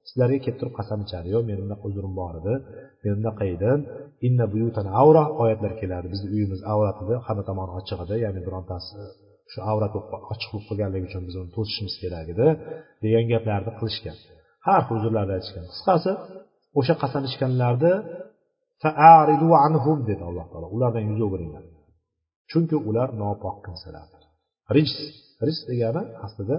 sizlarga kelib turib qasam ichadi yo'q meni bunaqa uzrim bor edi men bunaqa edim inna buyutan avra oyatlar keladi bizni uyimiz avrat edi hamma tomoni ochiq edi ya'ni birontasi shu avrat ochiq bo'lib qolganligi uchun biz uni to'sishimiz kerak edi degan gaplarni qilishgan. Har xil uzrlarni aytishgan. Qisqasi o'sha qasam ichganlarni anhum dedi alloh taolo. Ulardan yuz o'giringlar. Chunki ular nopok kimsalardir rijs rijs degani aslida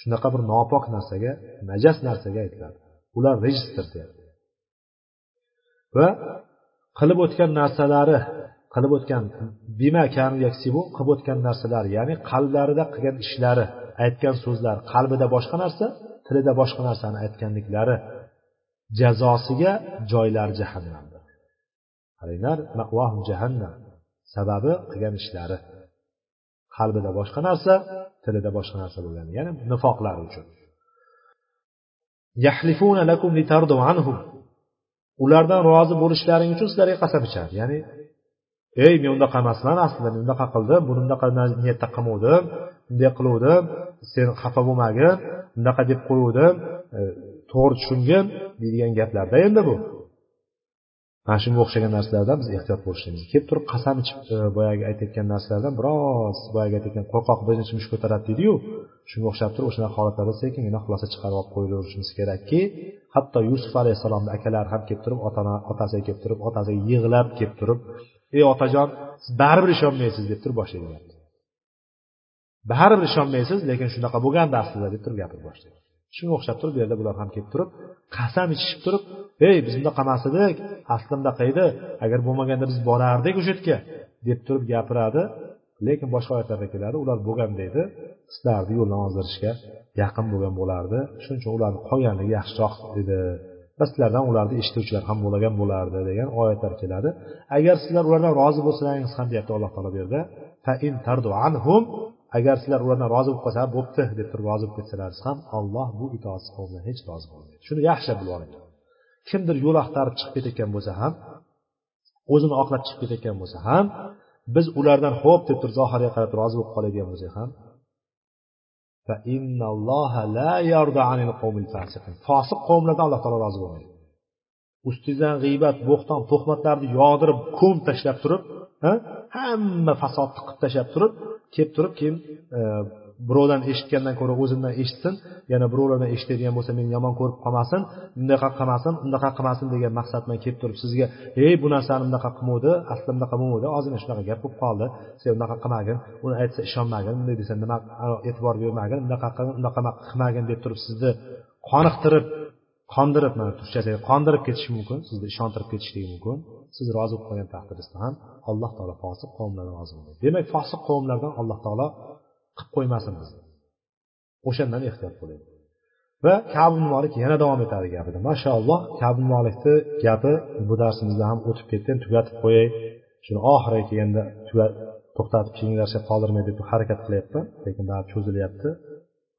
shunaqa bir nopok narsaga najas narsaga aytiladi. Ular rejistr deyapti. Va qilib o'tgan narsalari qilib o'tgan bima kanu yaksibu qilib o'tgan narsalar ya'ni qalblarida qilgan ishlari aytgan so'zlar qalbida boshqa narsa tilida boshqa narsani aytganliklari jazosiga joylari jahannamdir qaranglar jahannam sababi qilgan ishlari. Qalbida boshqa narsa tilida boshqa narsa bo'lgani ya'ni nifoqlari uchun. Yahlifuna lakum anhum. Ulardan rozi bo'lishlaring uchun sizlarga qasam ichadi. Ya'ni ey men unaqa emasman aslida men unaqa qildim buni unaqa niyatda qilmovdim bunday qiluvdim sen xafa bo'lmagin bunaqa deb qo'yuvdim e, to'g'ri tushungin deydigan gaplarda endi bu. Mana shunga o'xshagan narsalardan biz ehtiyot bo'lishimiz kelib turib qasam ichib e, boyagi aytayotgan narsalardan biroz boyagi aytayotgan qo'rqoq birinchi mushuk ko'taradi deydiyu shunga o'xshab turib o'shanaqa holatlarda sekingina xulosa chiqarib olib qo'yaverishimiz kerakki hatto yusuf alayhissalomni akalari ham kelib turib otasiga kelib turib otasiga yig'lab kelib turib ey otajon siz baribir ishonmaysiz deb turib boshlaydilar baribir ishonmaysiz lekin shunaqa bo'lgandi aslida deb turib gapirib boshlaydi. Shunga o'xshab turib bu yerda bular ham kelib turib qasam ichishib turib ey biz bunaqa emas edik asli bunaqa edi agar bo'lmaganda biz borardik o'sha yerga deb turib gapiradi. Lekin boshqa oyatlarda keladi ular bo'lgan deydi. Sizlarni yo'ldan ozdirishga yaqin bo'lgan bo'lardi. Shuning uchun ularni qolganligi yaxshiroq edi va sizlardan ularni eshituvchilar ham bo'lgan bo'lardi degan oyatlar keladi. Agar sizlar ulardan rozi bo'lsalaringiz ham deyapti alloh taolo bu yerda. Agar sizlar ulardan rozi bo'lib qolsa bo'pti deb turib rozi bo'lib ketsalaringiz ham olloh bu itoatsiz qavmdan hech rozi bo'lmaydi. Shuni yaxshilab bilib oling. Kimdir yo'l axtarib chiqib ketayotgan bo'lsa ham o'zini oqlab chiqib ketayotgan bo'lsa ham biz ulardan ho'p deb turib zohirga qarab rozi bo'lib qoladigan bo'lsak ham fosiq qavmlardan alloh taolo rozi bo'lmaydi. Ustingizdan g'iybat bo'xton tuhmatlarni yog'dirib ko'm tashlab turib hamma fasodni qilib tashlab turib kelib turib keyin e, birovdan eshitgandan ko'ra o'zimdan eshitsin yana birovlardan eshitadigan bo'lsa meni yomon ko'rib qolmasin bunaqa qilmasin unaqa qilmasin degan maqsad bilan kelib turib sizga ey bu narsani bunaqa qilmovdi aslida bunaqa bo'lmovdi ozgina shunaqa gap bo'lib qoldi sen unaqa qilmagin uni aytsa ishonmagin bunday desa nima e'tibor bermagin unaqa qilgin unaqa qilmagin deb turib sizni qoniqtirib qondirib mana turkchasiga qondirib ketishi mumkin sizni ishontirib ketishligi mumkin. siz rozi bo'lib qolgan taqdirizda ham alloh taolo fosiq qavmlardan rozi bo'lmaydi. Demak fosiq qavmlardan alloh taolo qilib qo'ymasin bizni. O'shandan ehtiyot bo'laylik va kabi molik yana davom etadi gapida. Mashaalloh kabi molikni gapi bu darsimizda ham o'tib ketdi tugatib qo'yay. Shuni oxiriga kelganda to'xtatib keyingarcha qoldirmay deb harakat qilyapman lekin baribir cho'zilyapti.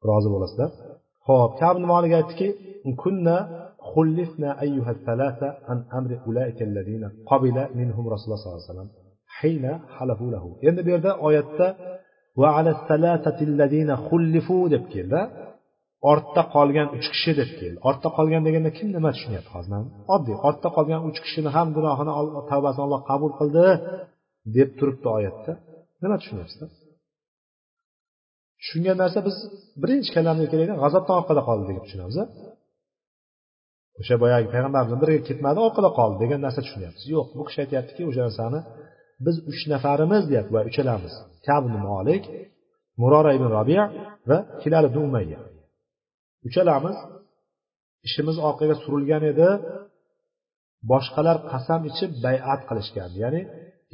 Rozi bo'lasizlar. Ho'p kabi molik aytdiki kunna خلفنا أيها الثلاثة عن أمر أولئك الذين قبل منهم رسول الله صلى الله عليه وسلم حين حلفوا له endi bu yerda oyatda deb keldi ortda qolgan uch kishi deb keldi ortda qolgan deganda kim nima tushunyapti hozir oddiy ortda qolgan uch kishini ham gunohini tavbasini olloh qabul qildi deb turibdi oyatda nima tushunyapsizlar tushungan narsa biz birinchi kalamga keladigan g'azotdan orqada qoldi deb tushunamiz o'sha boyagi payg'ambarimiz birga ketmadi orqada qoldi degan narsa tushunyapsiz yo'q bu kishi aytyaptiki o'sha narsani biz uch nafarimiz deyapti va uchalamiz. Kabni molik murora ibn robiya va hilal ibn umayya. Uchalamiz ishimiz orqaga surilgan edi. Boshqalar qasam ichib bayat qilishgan ya'ni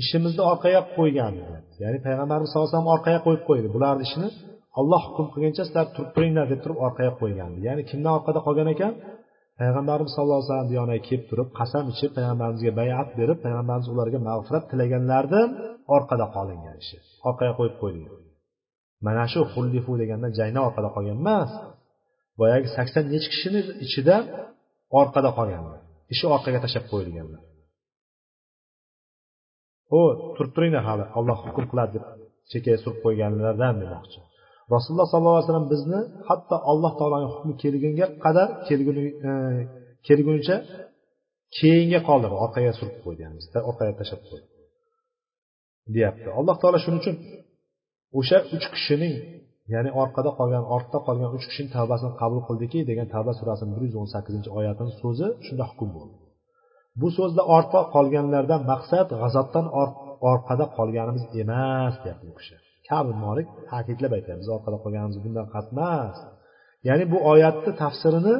ishimizni orqaga qo'ygan ya'ni payg'ambarimiz sallallohu alayhi vasallam orqaga qo'yib qo'ydi. Bularni ishini olloh hukm qilguncha sizlar turib turinglar deb turib orqaga qo'ygan ya'ni kimdan orqada qolgan ekan? Payg'ambarimiz sallallohu alayhi vasallam yoniga kelib turib qasam ichib payg'ambarimizga bayat berib payg'ambarimiz ularga mag'firat tilaganlaridan orqada qolingan ishi orqaga qo'yib qo'yilgan. Mana shu xullifu deganda jangdan orqada qolgan emas boyagi sakson nechi kishini ichida orqada qolganlar ishi orqaga tashlab qo'yilganlar. U turib turinglar hali olloh hukm qiladi deb chekkaga surib qo'yganlardan demoqchi. Rasululloh sollallohu alayhi vasallam bizni hatto alloh taoloni hukmi kelgunga qadar kelguncha e, kelgunicha keyinga qoldirdi. Orqaga surib qo'ydi orqaga tashlab qo'ydi. Deyapti. Alloh taolo shuning uchun o'sha uch kishining ya'ni orqada qolgan ortda qolgan uch kishining tavbasini qabul qildiki degan tavba surasini bir yuz o'n sakkizinchi oyatini so'zi shunda hukm bo'ldi. Bu so'zda ortda qolganlardan maqsad g'azotdan orqada qolganimiz emas deyapti bu kishi. Kabi molik ta'kidlab aytamiz biz orqada qolganimiz bundan qatmas emas. Ya'ni bu oyatni tafsirini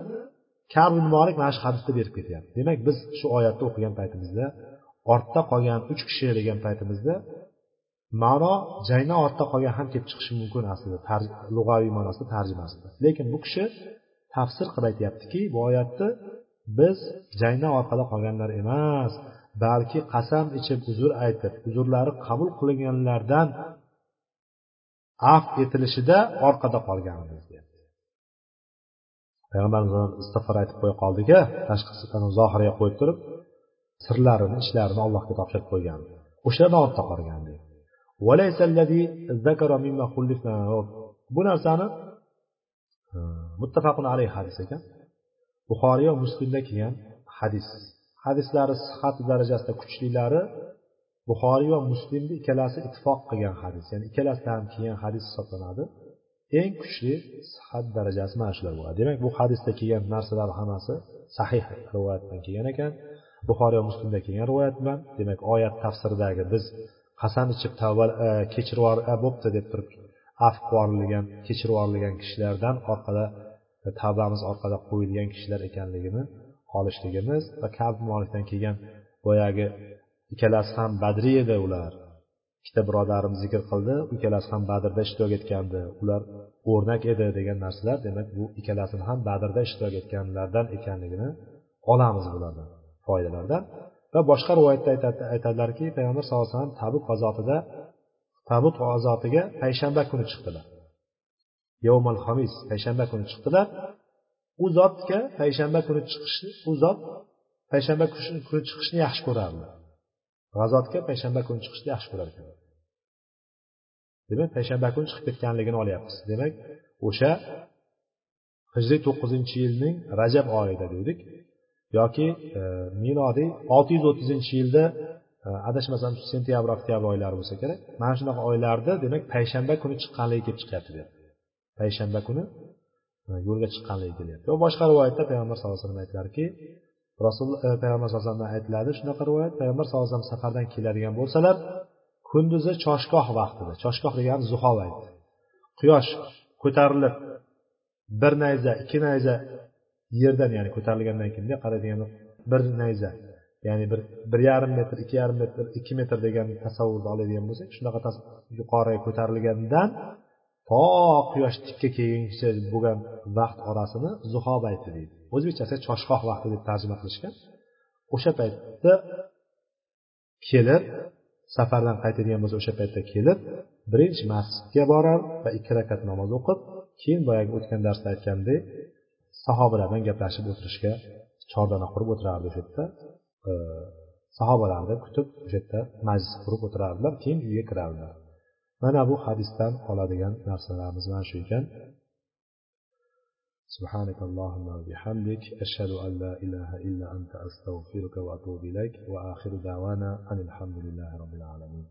kabi molik mana shu hadisda berib ketyapti. Demak biz shu oyatni o'qigan paytimizda ortda qolgan uch kishi degan paytimizda ma'no jayna ortda qolgan ham kelib chiqishi mumkin aslida lug'aviy ma'nosida tarjimasida lekin bu kishi tafsir qilib aytyaptiki bu oyatni biz jangdan orqada qolganlar emas balki qasam ichib uzr aytib uzrlari qabul qilinganlardan af etilishida orqada qolganmiz deyapti. Payg'ambarimiz istig'for aytib qo'ya qoldika tashqisini zohiriga qo'yib turib sirlarini ishlarini allohga topshirib qo'ygan. O'shalardan ortda qolgan bu narsani muttafaqun alayhi hadis ekan. Buxoriy va muslimda kelgan hadis. Hadislari sihhat darajasida kuchlilari buxoriy va muslimni ikkalasi ittifoq qilgan hadis ya'ni ikkalasidan ham kelgan hadis hisoblanadi. Eng kuchli sihat darajasi mana shular bo'ladi. Demak bu hadisda kelgan narsalar hammasi sahih rivoyatdan kelgan ekan. Buxoriy va muslimda kelgan rivoyat bilan demak oyat tafsiridagi biz qasam ichib tavba e, kechirib e, bo'pti deb turib afv yuborilgan kechirib yuborilgan kishilardan orqada e, tavbamiz orqada qo'yilgan kishilar ekanligini olishligimiz va kab molikdan kelgan boyagi ikkalasi ham badriy edi ular. Ikkita birodarimiz zikr qildi ikkalasi ham badrda ishtirok etgandi. Ular o'rnak edi degan narsalar demak bu ikkalasini ham badrda ishtirok etganlardan ekanligini olamiz bulardan foydalardan. Va boshqa rivoyatda aytadilarki payg'ambar sallallohu alayhi vasallam tabuk g'azotida tabuk g'azotiga payshanba kuni chiqdilar. Yovmal hamis payshanba kuni chiqdilar. U zotga payshanba kuni chiqishni u zot payshanba kuni chiqishni yaxshi ko'rardilar g'azotga payshanba kuni chiqishni yaxshi ko'rar ekan. Demak payshanba kuni chiqib ketganligini olyapmiz. Demak o'sha hijriy to'qqizinchi yilning rajab oyida dedik yoki e, milodiy olti yuz o'ttizinchi yilda e, adashmasam sentyabr oktyabr oylari bo'lsa kerak. Mana shunaqa oylarda demak payshanba kuni chiqqanligi kelib chiqyapti deyapti payshanba kuni e, yo'lga chiqqanligi kelyapti. Va boshqa rivoyatda payg'ambar sallallohu alayhi vasallam aytdilarki rasul eh, payg'ambar sallallohu alayhi vasallam aytiladi shunaqa rivoyat payg'ambar sallallohu alayhi vasallam safardan keladigan bo'lsalar kunduzi choshgoh vaqtida choshgoh degani zuho vaqti quyosh ko'tarilib bir nayza ikki nayza yerdan ya'ni ko'tarilgandan keyin bunday bir nayza ya'ni bir bir yarim metr ikki yarim metr ikki metr degan tasavvurni oladigan bo'lsak shunaqa yuqoriga ko'tarilgandan to quyosh tikka kelguncha bo'lgan vaqt orasini zuho payti deydi. O'zbekchasi choshgoh vaqti deb tarjima qilishgan. O'sha paytda kelib safardan qaytadigan bo'lsa o'sha paytda kelib birinchi masjidga borar va ikki rakat namoz o'qib keyin boyagi o'tgan darsda aytgandek sahobalar bilan gaplashib o'tirishga chordana qurib o'tirardi o'sha yerda. Sahobalarni kutib o'sha yerda majlis qurib o'tirardilar keyin uyga kirardilar. Mana bu hadisdan oladigan narsalarimiz mana shu ekan. سبحانك اللهم وبحمدك أشهد أن لا إله إلا أنت أستغفرك وأتوب إليك وآخر دعوانا أن الحمد لله رب العالمين.